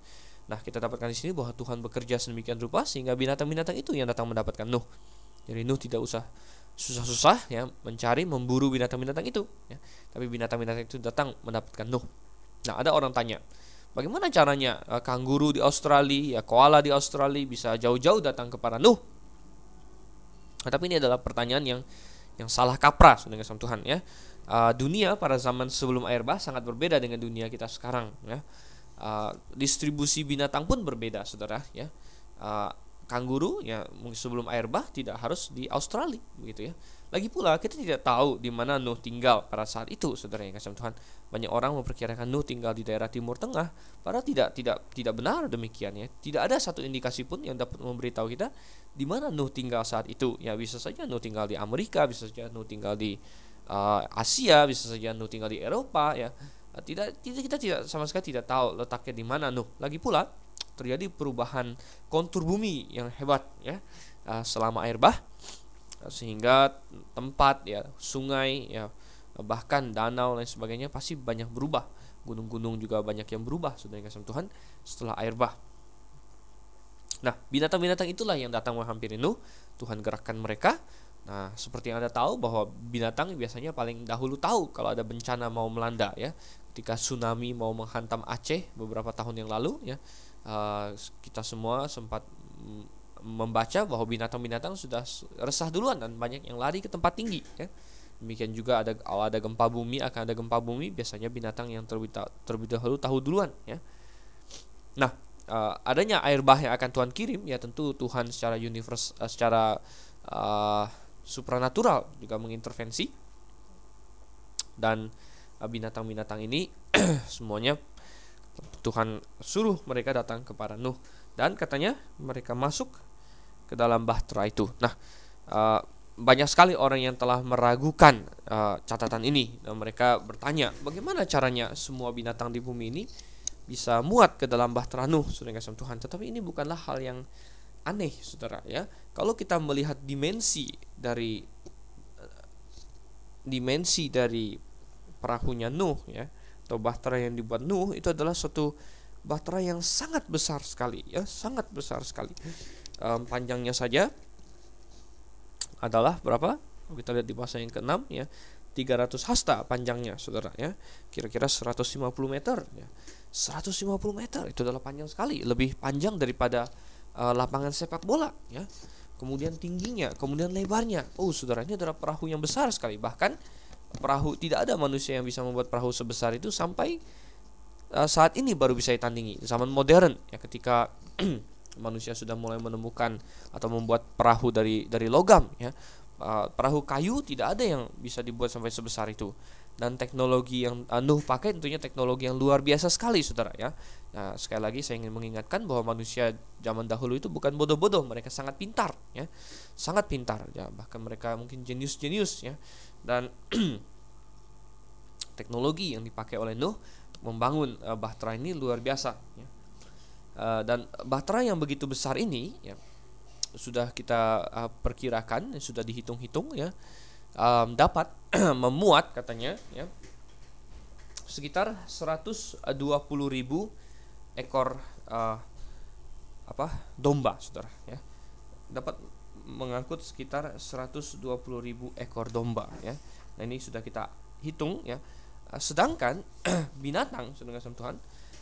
Nah, kita dapatkan di sini bahwa Tuhan bekerja sedemikian rupa sehingga binatang-binatang itu yang datang mendapatkan Nuh. Jadi Nuh tidak usah susah-susah ya mencari memburu binatang-binatang itu ya. Tapi binatang-binatang itu datang mendapatkan Nuh. Nah, ada orang tanya, bagaimana caranya uh, kanguru di Australia, ya koala di Australia bisa jauh-jauh datang kepada Nuh? Nah, tapi ini adalah pertanyaan yang yang salah kaprah dengan sama Tuhan ya. Uh, dunia pada zaman sebelum air bah sangat berbeda dengan dunia kita sekarang ya uh, distribusi binatang pun berbeda saudara ya. Uh, kanguru ya sebelum air bah tidak harus di Australia begitu ya. Lagi pula kita tidak tahu di mana Nuh tinggal pada saat itu saudara yang kasih Tuhan. Banyak orang memperkirakan Nuh tinggal di daerah timur tengah padahal tidak tidak tidak benar demikian ya. Tidak ada satu indikasi pun yang dapat memberitahu kita di mana Nuh tinggal saat itu. Ya bisa saja Nuh tinggal di Amerika bisa saja Nuh tinggal di uh, Asia bisa saja Nuh tinggal di Eropa ya tidak tidak kita tidak sama sekali tidak tahu letaknya di mana Nuh. Lagi pula terjadi perubahan kontur bumi yang hebat ya uh, selama air bah uh, sehingga tempat ya sungai ya bahkan danau dan sebagainya pasti banyak berubah. Gunung-gunung juga banyak yang berubah sudah kasih Tuhan setelah air bah. Nah, binatang-binatang itulah yang datang menghampiri Nuh. Tuhan gerakkan mereka Nah, seperti yang Anda tahu bahwa binatang biasanya paling dahulu tahu kalau ada bencana mau melanda ya. Ketika tsunami mau menghantam Aceh beberapa tahun yang lalu ya, uh, kita semua sempat membaca bahwa binatang-binatang sudah resah duluan dan banyak yang lari ke tempat tinggi ya. Demikian juga ada kalau ada gempa bumi akan ada gempa bumi biasanya binatang yang terlebih, terlebih dahulu tahu duluan ya. Nah, uh, adanya air bah yang akan Tuhan kirim ya tentu Tuhan secara universe uh, secara uh, supranatural juga mengintervensi dan uh, binatang-binatang ini semuanya Tuhan suruh mereka datang kepada Nuh dan katanya mereka masuk ke dalam bahtera itu. Nah, uh, banyak sekali orang yang telah meragukan uh, catatan ini dan mereka bertanya bagaimana caranya semua binatang di bumi ini bisa muat ke dalam bahtera Nuh, kasih Tuhan. Tetapi ini bukanlah hal yang aneh, saudara ya. Kalau kita melihat dimensi dari dimensi dari perahunya Nuh ya atau bahtera yang dibuat Nuh itu adalah suatu bahtera yang sangat besar sekali ya sangat besar sekali. Um, panjangnya saja adalah berapa? Kita lihat di pasal yang ke-6 ya 300 hasta panjangnya saudara ya. Kira-kira 150 meter ya. 150 meter itu adalah panjang sekali lebih panjang daripada uh, lapangan sepak bola ya kemudian tingginya, kemudian lebarnya. Oh, saudara, ini adalah perahu yang besar sekali. Bahkan perahu tidak ada manusia yang bisa membuat perahu sebesar itu sampai uh, saat ini baru bisa ditandingi. Zaman modern ya ketika manusia sudah mulai menemukan atau membuat perahu dari dari logam ya. Uh, perahu kayu tidak ada yang bisa dibuat sampai sebesar itu dan teknologi yang uh, pakai tentunya teknologi yang luar biasa sekali saudara ya nah, sekali lagi saya ingin mengingatkan bahwa manusia zaman dahulu itu bukan bodoh-bodoh mereka sangat pintar ya. Sangat pintar ya. Bahkan mereka mungkin jenius-jenius ya. Dan teknologi yang dipakai oleh Nuh membangun uh, bahtera ini luar biasa ya. uh, dan bahtera yang begitu besar ini ya sudah kita uh, perkirakan sudah dihitung-hitung ya um, dapat memuat katanya ya sekitar 120 ribu ekor uh, apa domba saudara ya. Dapat mengangkut sekitar 120 ribu ekor domba ya. Nah ini sudah kita hitung ya. Uh, sedangkan binatang saudara Tuhan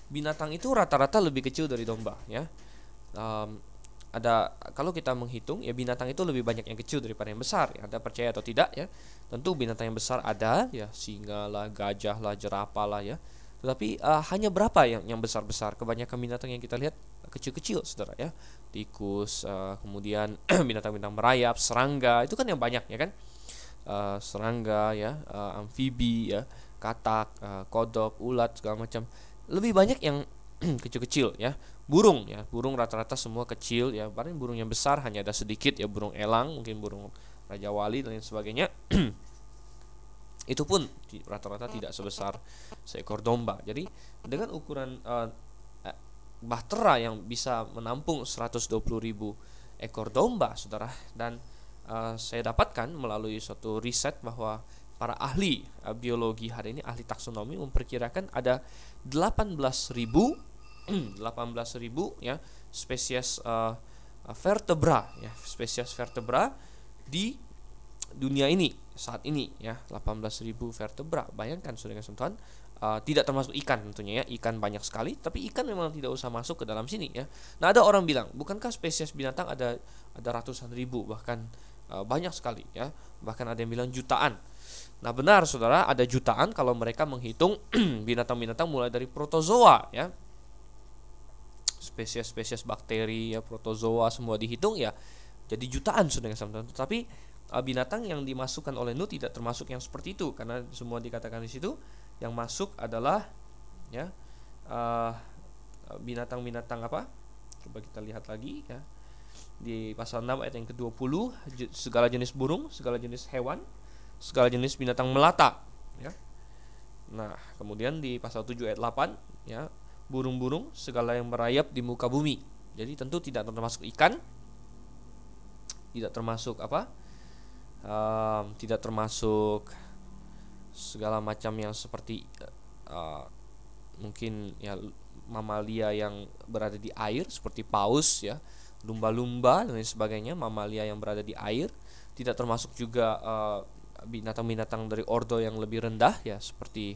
binatang itu rata-rata lebih kecil dari domba ya. Um, ada kalau kita menghitung ya binatang itu lebih banyak yang kecil daripada yang besar ya. Anda percaya atau tidak ya tentu binatang yang besar ada ya singa lah gajah lah jerapah lah ya tetapi uh, hanya berapa yang yang besar besar kebanyakan binatang yang kita lihat kecil kecil saudara ya. Tikus uh, kemudian binatang-binatang merayap serangga itu kan yang banyak ya kan? Uh, serangga ya uh, amfibi ya katak uh, kodok ulat segala macam. Lebih banyak yang kecil-kecil ya. Burung ya. Burung rata-rata semua kecil ya. Paling burung yang besar hanya ada sedikit ya burung elang mungkin burung raja wali dan lain sebagainya itu pun rata-rata tidak sebesar seekor domba. Jadi dengan ukuran uh, bahtera yang bisa menampung 120 ribu ekor domba saudara dan uh, saya dapatkan melalui suatu riset bahwa para ahli uh, biologi hari ini ahli taksonomi memperkirakan ada 18 ribu 18.000 ya spesies uh, vertebra ya spesies vertebra di dunia ini saat ini ya. 18.000 vertebra. Bayangkan saudara sentuhan uh, tidak termasuk ikan tentunya ya. Ikan banyak sekali tapi ikan memang tidak usah masuk ke dalam sini ya. Nah ada orang bilang bukankah spesies binatang ada ada ratusan ribu bahkan uh, banyak sekali ya? Bahkan ada yang bilang jutaan. Nah benar saudara ada jutaan kalau mereka menghitung binatang-binatang mulai dari protozoa ya. Spesies-spesies bakteri ya protozoa semua dihitung ya. Jadi jutaan sudah sama tapi binatang yang dimasukkan oleh Nuh tidak termasuk yang seperti itu karena semua dikatakan di situ yang masuk adalah ya uh, binatang-binatang apa coba kita lihat lagi ya di pasal 6 ayat yang ke-20 segala jenis burung, segala jenis hewan, segala jenis binatang melata ya. Nah, kemudian di pasal 7 ayat 8 ya burung-burung segala yang merayap di muka bumi. Jadi tentu tidak termasuk ikan, tidak termasuk apa? Um, tidak termasuk segala macam yang seperti uh, mungkin ya mamalia yang berada di air seperti paus ya, lumba-lumba dan lain sebagainya, mamalia yang berada di air, tidak termasuk juga uh, binatang-binatang dari ordo yang lebih rendah ya seperti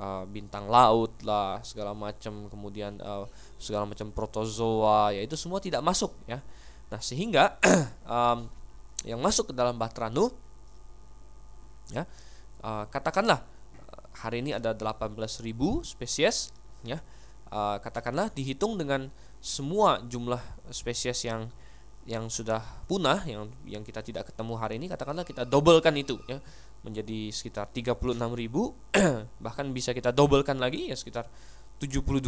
uh, bintang laut lah segala macam kemudian uh, segala macam protozoa ya itu semua tidak masuk ya. Nah sehingga um, yang masuk ke dalam Bahtera Nuh ya uh, katakanlah hari ini ada 18.000 spesies ya uh, katakanlah dihitung dengan semua jumlah spesies yang yang sudah punah yang yang kita tidak ketemu hari ini katakanlah kita dobelkan itu ya menjadi sekitar 36.000 bahkan bisa kita dobelkan lagi ya sekitar 72.000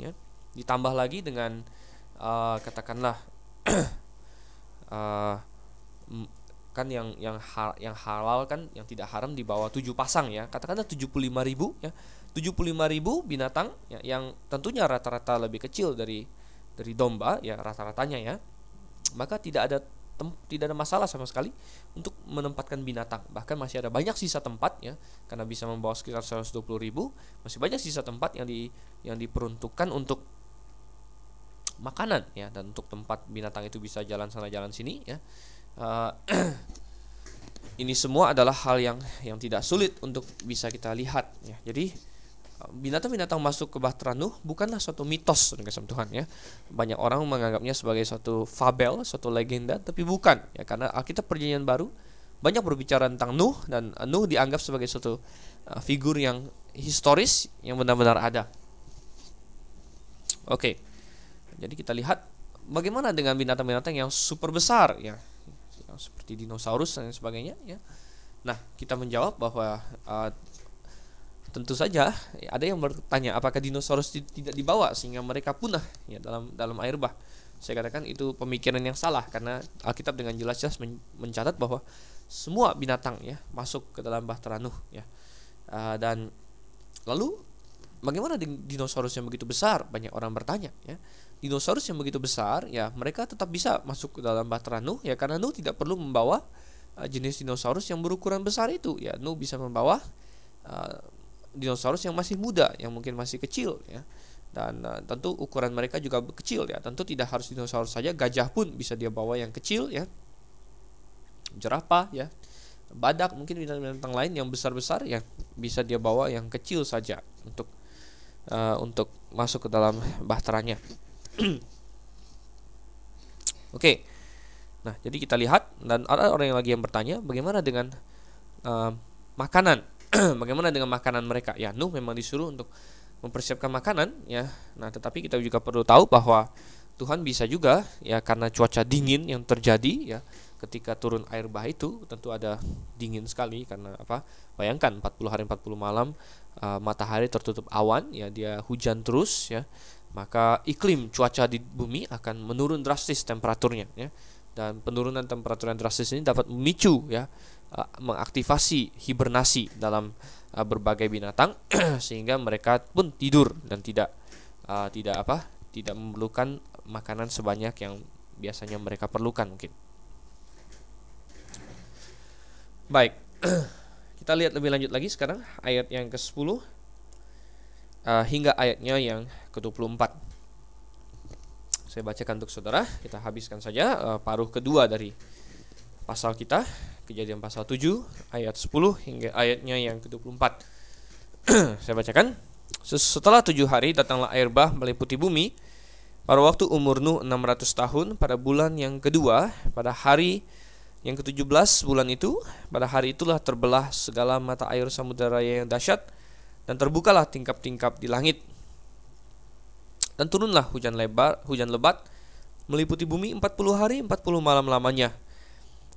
ya ditambah lagi dengan uh, katakanlah uh, kan yang yang hal, yang halal kan yang tidak haram di bawah 7 pasang ya katakanlah 75.000 ya 75.000 binatang ya, yang tentunya rata-rata lebih kecil dari dari domba ya rata-ratanya ya maka tidak ada tidak ada masalah sama sekali untuk menempatkan binatang. Bahkan masih ada banyak sisa tempat ya, karena bisa membawa sekitar 120 ribu, masih banyak sisa tempat yang di yang diperuntukkan untuk makanan ya dan untuk tempat binatang itu bisa jalan sana jalan sini ya. Uh, ini semua adalah hal yang yang tidak sulit untuk bisa kita lihat ya. Jadi binatang-binatang masuk ke Bahtera Nuh bukanlah suatu mitos dengan Tuhan ya. Banyak orang menganggapnya sebagai suatu fabel, suatu legenda, tapi bukan ya karena Alkitab Perjanjian Baru banyak berbicara tentang Nuh dan Nuh dianggap sebagai suatu uh, figur yang historis yang benar-benar ada. Oke. Jadi kita lihat bagaimana dengan binatang-binatang yang super besar ya. Seperti dinosaurus dan sebagainya ya. Nah, kita menjawab bahwa uh, tentu saja ada yang bertanya apakah dinosaurus tidak dibawa sehingga mereka punah ya dalam dalam air bah. Saya katakan itu pemikiran yang salah karena Alkitab dengan jelas-jelas mencatat bahwa semua binatang ya masuk ke dalam bahtera Nuh ya. Uh, dan lalu bagaimana dinosaurus yang begitu besar? Banyak orang bertanya ya. Dinosaurus yang begitu besar ya mereka tetap bisa masuk ke dalam bahtera Nuh ya karena Nuh tidak perlu membawa uh, jenis dinosaurus yang berukuran besar itu ya. Nuh bisa membawa uh, dinosaurus yang masih muda yang mungkin masih kecil ya dan uh, tentu ukuran mereka juga kecil ya tentu tidak harus dinosaurus saja gajah pun bisa dia bawa yang kecil ya jerapah ya badak mungkin binatang-binatang lain yang besar-besar yang bisa dia bawa yang kecil saja untuk uh, untuk masuk ke dalam bahteranya Oke. Nah, jadi kita lihat dan ada orang yang lagi yang bertanya, bagaimana dengan uh, makanan? bagaimana dengan makanan mereka? Ya, Nuh memang disuruh untuk mempersiapkan makanan, ya. Nah, tetapi kita juga perlu tahu bahwa Tuhan bisa juga ya karena cuaca dingin yang terjadi ya ketika turun air bah itu tentu ada dingin sekali karena apa bayangkan 40 hari 40 malam uh, matahari tertutup awan ya dia hujan terus ya maka iklim cuaca di bumi akan menurun drastis temperaturnya ya dan penurunan temperatur yang drastis ini dapat memicu ya uh, mengaktifasi hibernasi dalam uh, berbagai binatang sehingga mereka pun tidur dan tidak uh, tidak apa tidak memerlukan makanan sebanyak yang biasanya mereka perlukan mungkin. Baik. Kita lihat lebih lanjut lagi sekarang ayat yang ke-10 uh, hingga ayatnya yang ke-24. Saya bacakan untuk saudara, kita habiskan saja uh, paruh kedua dari pasal kita, Kejadian pasal 7 ayat 10 hingga ayatnya yang ke-24. Saya bacakan. Setelah tujuh hari datanglah air bah meliputi bumi pada waktu umur Nuh 600 tahun pada bulan yang kedua pada hari yang ke-17 bulan itu pada hari itulah terbelah segala mata air samudera yang dahsyat dan terbukalah tingkap-tingkap di langit. Dan turunlah hujan lebar hujan lebat meliputi bumi 40 hari 40 malam lamanya.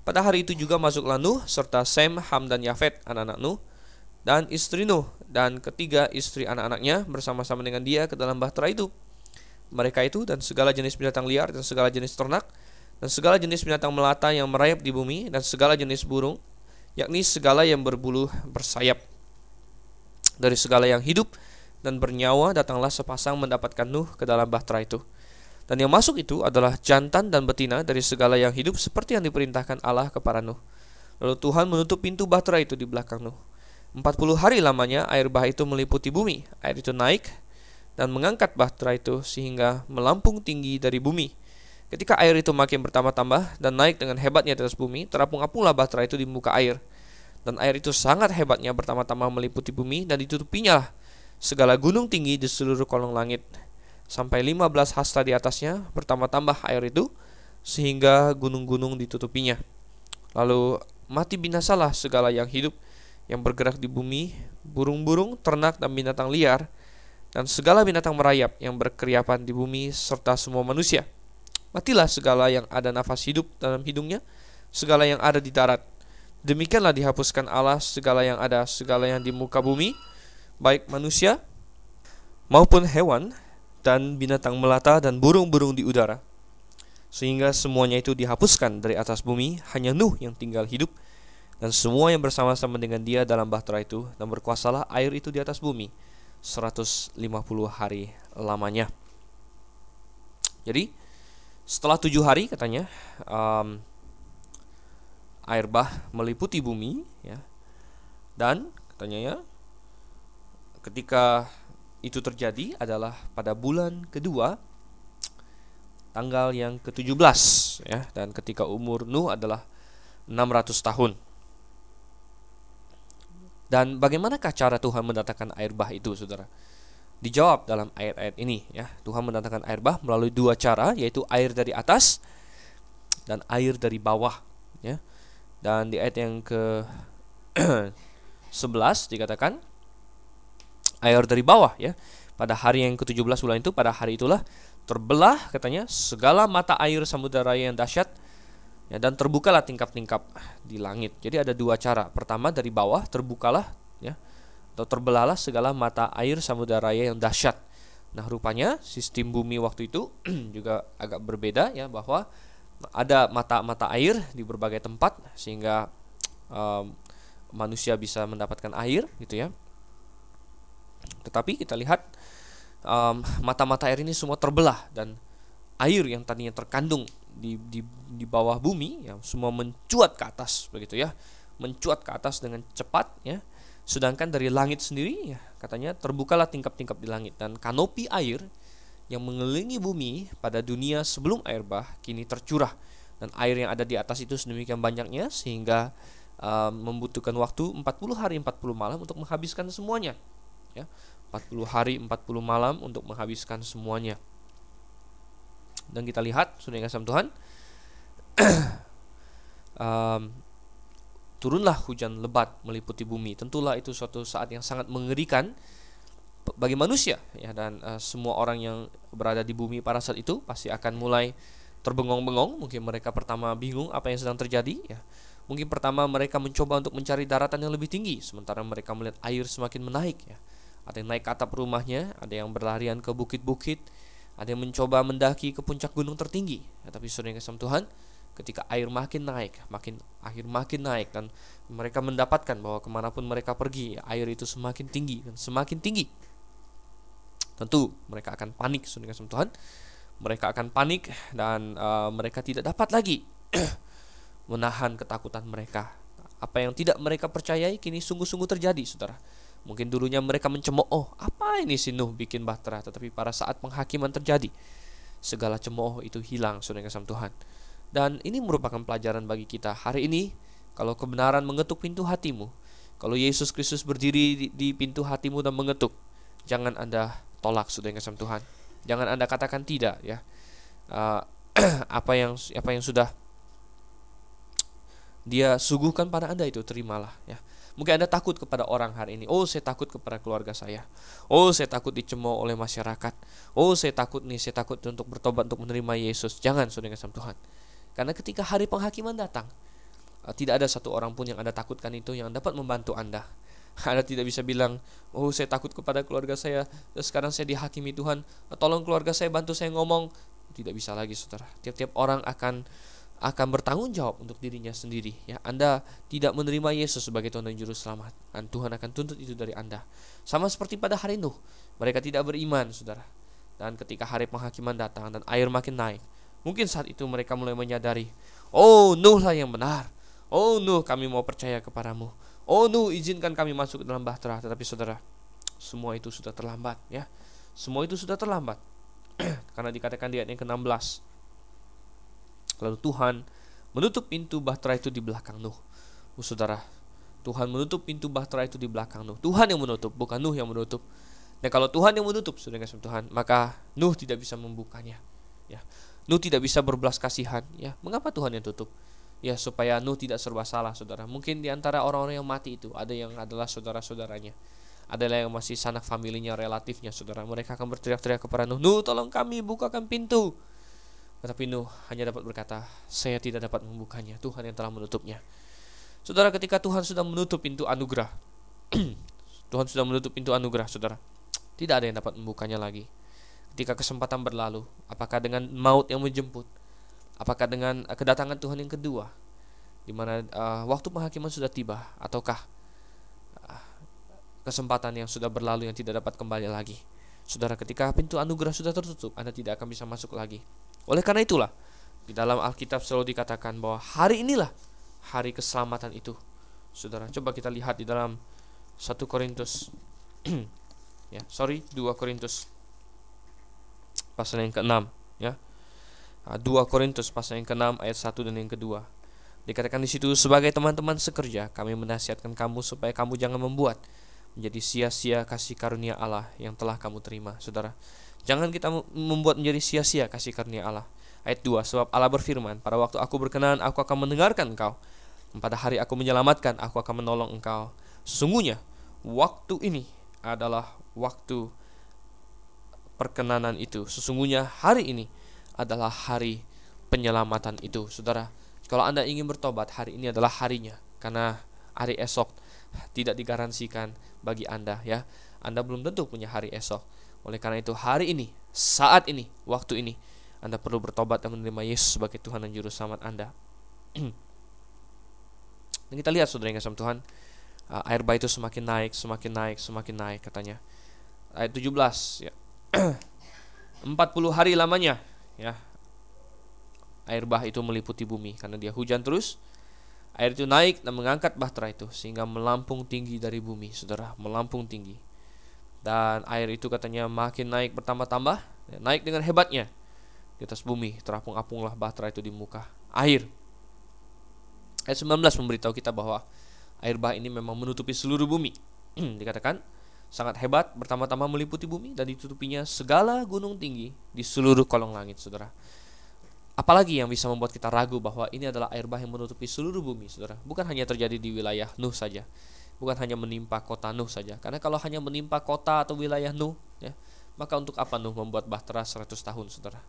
Pada hari itu juga masuklah Nuh serta Sem, Ham dan Yafet anak-anak Nuh dan istri Nuh dan ketiga istri anak-anaknya bersama-sama dengan dia ke dalam bahtera itu. Mereka itu dan segala jenis binatang liar dan segala jenis ternak dan segala jenis binatang melata yang merayap di bumi dan segala jenis burung yakni segala yang berbulu bersayap. Dari segala yang hidup dan bernyawa datanglah sepasang mendapatkan Nuh ke dalam bahtera itu. Dan yang masuk itu adalah jantan dan betina dari segala yang hidup seperti yang diperintahkan Allah kepada Nuh. Lalu Tuhan menutup pintu bahtera itu di belakang Nuh. 40 hari lamanya air bah itu meliputi bumi. Air itu naik dan mengangkat bahtera itu sehingga melampung tinggi dari bumi. Ketika air itu makin bertambah-tambah dan naik dengan hebatnya di atas bumi, terapung-apunglah bahtera itu di muka air. Dan air itu sangat hebatnya bertambah-tambah meliputi bumi dan ditutupinya lah segala gunung tinggi di seluruh kolong langit. Sampai 15 hasta di atasnya bertambah-tambah air itu sehingga gunung-gunung ditutupinya. Lalu mati binasalah segala yang hidup yang bergerak di bumi, burung-burung, ternak, dan binatang liar, dan segala binatang merayap yang berkeriapan di bumi serta semua manusia. Matilah segala yang ada nafas hidup dalam hidungnya, segala yang ada di darat. Demikianlah dihapuskan Allah segala yang ada, segala yang di muka bumi, baik manusia maupun hewan dan binatang melata dan burung-burung di udara. Sehingga semuanya itu dihapuskan dari atas bumi, hanya Nuh yang tinggal hidup dan semua yang bersama-sama dengan dia dalam bahtera itu dan berkuasalah air itu di atas bumi 150 hari lamanya. Jadi setelah tujuh hari katanya um, air bah meliputi bumi ya dan katanya ya ketika itu terjadi adalah pada bulan kedua tanggal yang ke-17 ya dan ketika umur Nuh adalah 600 tahun. Dan bagaimanakah cara Tuhan mendatangkan air bah itu, saudara? Dijawab dalam ayat-ayat ini, ya. Tuhan mendatangkan air bah melalui dua cara, yaitu air dari atas dan air dari bawah, ya. Dan di ayat yang ke 11 dikatakan air dari bawah, ya. Pada hari yang ke-17 bulan itu, pada hari itulah terbelah katanya segala mata air samudera yang dahsyat ya, dan terbukalah tingkap-tingkap di langit. Jadi ada dua cara. Pertama dari bawah terbukalah ya atau terbelahlah segala mata air samudera yang dahsyat. Nah, rupanya sistem bumi waktu itu juga agak berbeda ya bahwa ada mata-mata air di berbagai tempat sehingga um, manusia bisa mendapatkan air gitu ya. Tetapi kita lihat mata-mata um, air ini semua terbelah dan air yang tadinya terkandung di, di, di bawah bumi yang semua mencuat ke atas begitu ya mencuat ke atas dengan cepat ya sedangkan dari langit sendiri ya katanya terbukalah tingkap-tingkap di langit dan kanopi air yang mengelilingi bumi pada dunia sebelum air bah kini tercurah. Dan air yang ada di atas itu sedemikian banyaknya sehingga uh, membutuhkan waktu 40 hari 40 malam untuk menghabiskan semuanya ya. 40 hari 40 malam untuk menghabiskan semuanya. Dan kita lihat sudah kasih Tuhan um, turunlah hujan lebat meliputi bumi. Tentulah itu suatu saat yang sangat mengerikan bagi manusia ya dan uh, semua orang yang berada di bumi pada saat itu pasti akan mulai terbengong-bengong. Mungkin mereka pertama bingung apa yang sedang terjadi ya. Mungkin pertama mereka mencoba untuk mencari daratan yang lebih tinggi sementara mereka melihat air semakin menaik ya. Ada yang naik atap rumahnya, ada yang berlarian ke bukit-bukit, ada yang mencoba mendaki ke puncak gunung tertinggi. Ya, tapi yang kasih Tuhan, ketika air makin naik, makin air makin naik dan mereka mendapatkan bahwa ke mana pun mereka pergi, air itu semakin tinggi dan semakin tinggi. Tentu mereka akan panik, kasih Tuhan. Mereka akan panik dan uh, mereka tidak dapat lagi menahan ketakutan mereka. Apa yang tidak mereka percayai kini sungguh-sungguh terjadi, saudara. Mungkin dulunya mereka mencemooh, apa ini si Nuh bikin bahtera, tetapi pada saat penghakiman terjadi, segala cemooh itu hilang, saudara Tuhan. Dan ini merupakan pelajaran bagi kita. Hari ini, kalau kebenaran mengetuk pintu hatimu, kalau Yesus Kristus berdiri di, di pintu hatimu dan mengetuk, jangan Anda tolak, saudara kasih Tuhan. Jangan Anda katakan tidak, ya. Uh, apa yang apa yang sudah dia suguhkan pada Anda itu terimalah ya. Mungkin Anda takut kepada orang hari ini. Oh, saya takut kepada keluarga saya. Oh, saya takut dicemooh oleh masyarakat. Oh, saya takut nih, saya takut untuk bertobat untuk menerima Yesus. Jangan, saudara kasih Tuhan. Karena ketika hari penghakiman datang, eh, tidak ada satu orang pun yang Anda takutkan itu yang dapat membantu Anda. Anda tidak bisa bilang, oh saya takut kepada keluarga saya, sekarang saya dihakimi Tuhan, tolong keluarga saya bantu saya ngomong. Tidak bisa lagi saudara. Tiap-tiap orang akan akan bertanggung jawab untuk dirinya sendiri ya Anda tidak menerima Yesus sebagai Tuhan dan juru selamat dan Tuhan akan tuntut itu dari Anda sama seperti pada hari Nuh mereka tidak beriman saudara dan ketika hari penghakiman datang dan air makin naik mungkin saat itu mereka mulai menyadari oh Nuh lah yang benar oh Nuh kami mau percaya kepadamu oh Nuh izinkan kami masuk ke dalam bahtera tetapi saudara semua itu sudah terlambat ya semua itu sudah terlambat karena dikatakan di ayat yang ke-16 Lalu Tuhan menutup pintu bahtera itu di belakang Nuh. Oh, saudara, Tuhan menutup pintu bahtera itu di belakang Nuh. Tuhan yang menutup, bukan Nuh yang menutup. Dan kalau Tuhan yang menutup, kasih Tuhan, maka Nuh tidak bisa membukanya. Ya, Nuh tidak bisa berbelas kasihan. Ya, mengapa Tuhan yang tutup? Ya, supaya Nuh tidak serba salah, saudara. Mungkin di antara orang-orang yang mati itu ada yang adalah saudara-saudaranya. Ada yang masih sanak familinya, relatifnya, saudara. Mereka akan berteriak-teriak kepada Nuh, Nuh tolong kami bukakan pintu. Tetapi Nuh hanya dapat berkata, saya tidak dapat membukanya, Tuhan yang telah menutupnya. Saudara, ketika Tuhan sudah menutup pintu anugerah, Tuhan sudah menutup pintu anugerah, saudara. Tidak ada yang dapat membukanya lagi. Ketika kesempatan berlalu, apakah dengan maut yang menjemput, apakah dengan kedatangan Tuhan yang kedua, di mana uh, waktu penghakiman sudah tiba, ataukah uh, kesempatan yang sudah berlalu yang tidak dapat kembali lagi. Saudara, ketika pintu anugerah sudah tertutup, Anda tidak akan bisa masuk lagi. Oleh karena itulah di dalam Alkitab selalu dikatakan bahwa hari inilah hari keselamatan itu. Saudara, coba kita lihat di dalam 1 Korintus ya, sorry, 2 Korintus pasal yang ke-6 ya. 2 ah, Korintus pasal yang ke-6 ayat 1 dan yang kedua. Dikatakan di situ sebagai teman-teman sekerja, kami menasihatkan kamu supaya kamu jangan membuat menjadi sia-sia kasih karunia Allah yang telah kamu terima, Saudara. Jangan kita membuat menjadi sia-sia kasih karunia Allah. Ayat 2, sebab Allah berfirman, pada waktu aku berkenan, aku akan mendengarkan engkau. Pada hari aku menyelamatkan, aku akan menolong engkau. Sesungguhnya, waktu ini adalah waktu perkenanan itu. Sesungguhnya hari ini adalah hari penyelamatan itu. Saudara, kalau Anda ingin bertobat, hari ini adalah harinya. Karena hari esok tidak digaransikan bagi Anda ya. Anda belum tentu punya hari esok. Oleh karena itu hari ini, saat ini, waktu ini Anda perlu bertobat dan menerima Yesus sebagai Tuhan dan Juru Selamat Anda. dan kita lihat saudara yang kasih Tuhan, uh, air bah itu semakin naik, semakin naik, semakin naik katanya. Ayat 17 ya. 40 hari lamanya ya. Air bah itu meliputi bumi karena dia hujan terus. Air itu naik dan mengangkat bahtera itu sehingga melampung tinggi dari bumi, Saudara, melampung tinggi dan air itu katanya makin naik bertambah-tambah ya, naik dengan hebatnya di atas bumi terapung-apunglah bahtera itu di muka air ayat 19 memberitahu kita bahwa air bah ini memang menutupi seluruh bumi dikatakan sangat hebat bertambah-tambah meliputi bumi dan ditutupinya segala gunung tinggi di seluruh kolong langit saudara apalagi yang bisa membuat kita ragu bahwa ini adalah air bah yang menutupi seluruh bumi, saudara? Bukan hanya terjadi di wilayah Nuh saja, bukan hanya menimpa kota Nuh saja. Karena kalau hanya menimpa kota atau wilayah Nuh, ya, maka untuk apa Nuh membuat bahtera 100 tahun, saudara?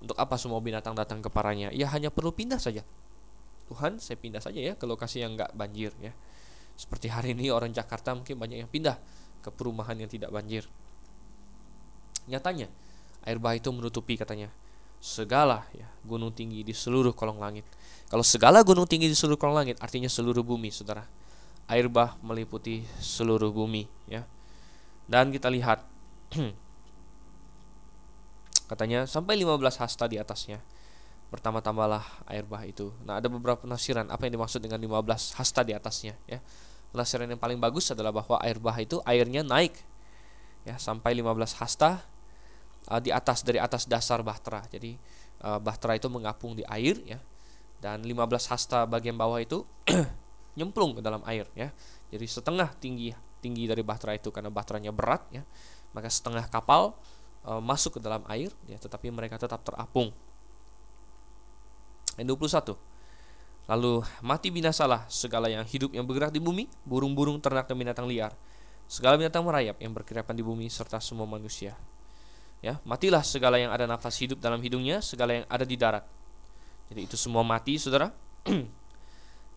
Untuk apa semua binatang datang ke paranya? Ya hanya perlu pindah saja. Tuhan, saya pindah saja ya ke lokasi yang nggak banjir, ya. Seperti hari ini orang Jakarta mungkin banyak yang pindah ke perumahan yang tidak banjir. Nyatanya, air bah itu menutupi katanya segala ya gunung tinggi di seluruh kolong langit. Kalau segala gunung tinggi di seluruh kolong langit artinya seluruh bumi, Saudara. Air bah meliputi seluruh bumi ya. Dan kita lihat katanya sampai 15 hasta di atasnya. Pertama-tamalah air bah itu. Nah, ada beberapa penafsiran apa yang dimaksud dengan 15 hasta di atasnya ya. Penafsiran yang paling bagus adalah bahwa air bah itu airnya naik ya sampai 15 hasta uh, di atas dari atas dasar bahtera. Jadi uh, bahtera itu mengapung di air ya. Dan 15 hasta bagian bawah itu nyemplung ke dalam air ya. Jadi setengah tinggi tinggi dari bahtera itu karena bahteranya berat ya. Maka setengah kapal uh, masuk ke dalam air ya, tetapi mereka tetap terapung. Ayat 21. Lalu mati binasalah segala yang hidup yang bergerak di bumi, burung-burung, ternak dan binatang liar, segala binatang merayap yang berkeriapan di bumi serta semua manusia. Ya matilah segala yang ada nafas hidup dalam hidungnya segala yang ada di darat. Jadi itu semua mati saudara.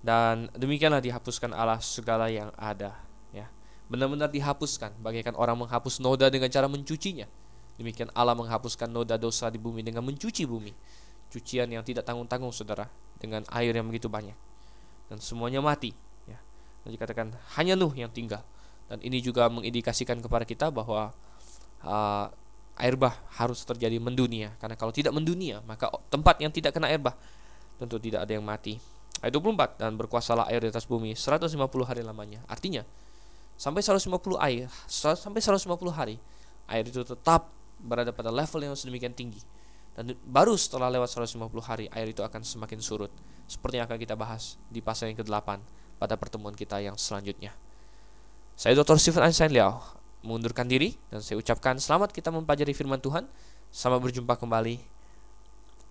Dan demikianlah dihapuskan Allah segala yang ada ya. Benar-benar dihapuskan. Bagaikan orang menghapus noda dengan cara mencucinya. Demikian Allah menghapuskan noda dosa di bumi dengan mencuci bumi. Cucian yang tidak tanggung-tanggung saudara dengan air yang begitu banyak. Dan semuanya mati ya. Dan dikatakan hanya Nuh yang tinggal. Dan ini juga mengindikasikan kepada kita bahwa uh, air bah harus terjadi mendunia. Karena kalau tidak mendunia maka tempat yang tidak kena air bah tentu tidak ada yang mati. Ayat 24 dan berkuasalah air di atas bumi 150 hari lamanya. Artinya sampai 150 air sampai 150 hari air itu tetap berada pada level yang sedemikian tinggi dan baru setelah lewat 150 hari air itu akan semakin surut seperti yang akan kita bahas di pasal yang ke-8 pada pertemuan kita yang selanjutnya saya Dr. Stephen Einstein Liao mengundurkan diri dan saya ucapkan selamat kita mempelajari firman Tuhan. Selamat berjumpa kembali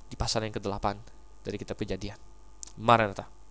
di pasal yang ke-8 dari kitab Kejadian. Maranatha.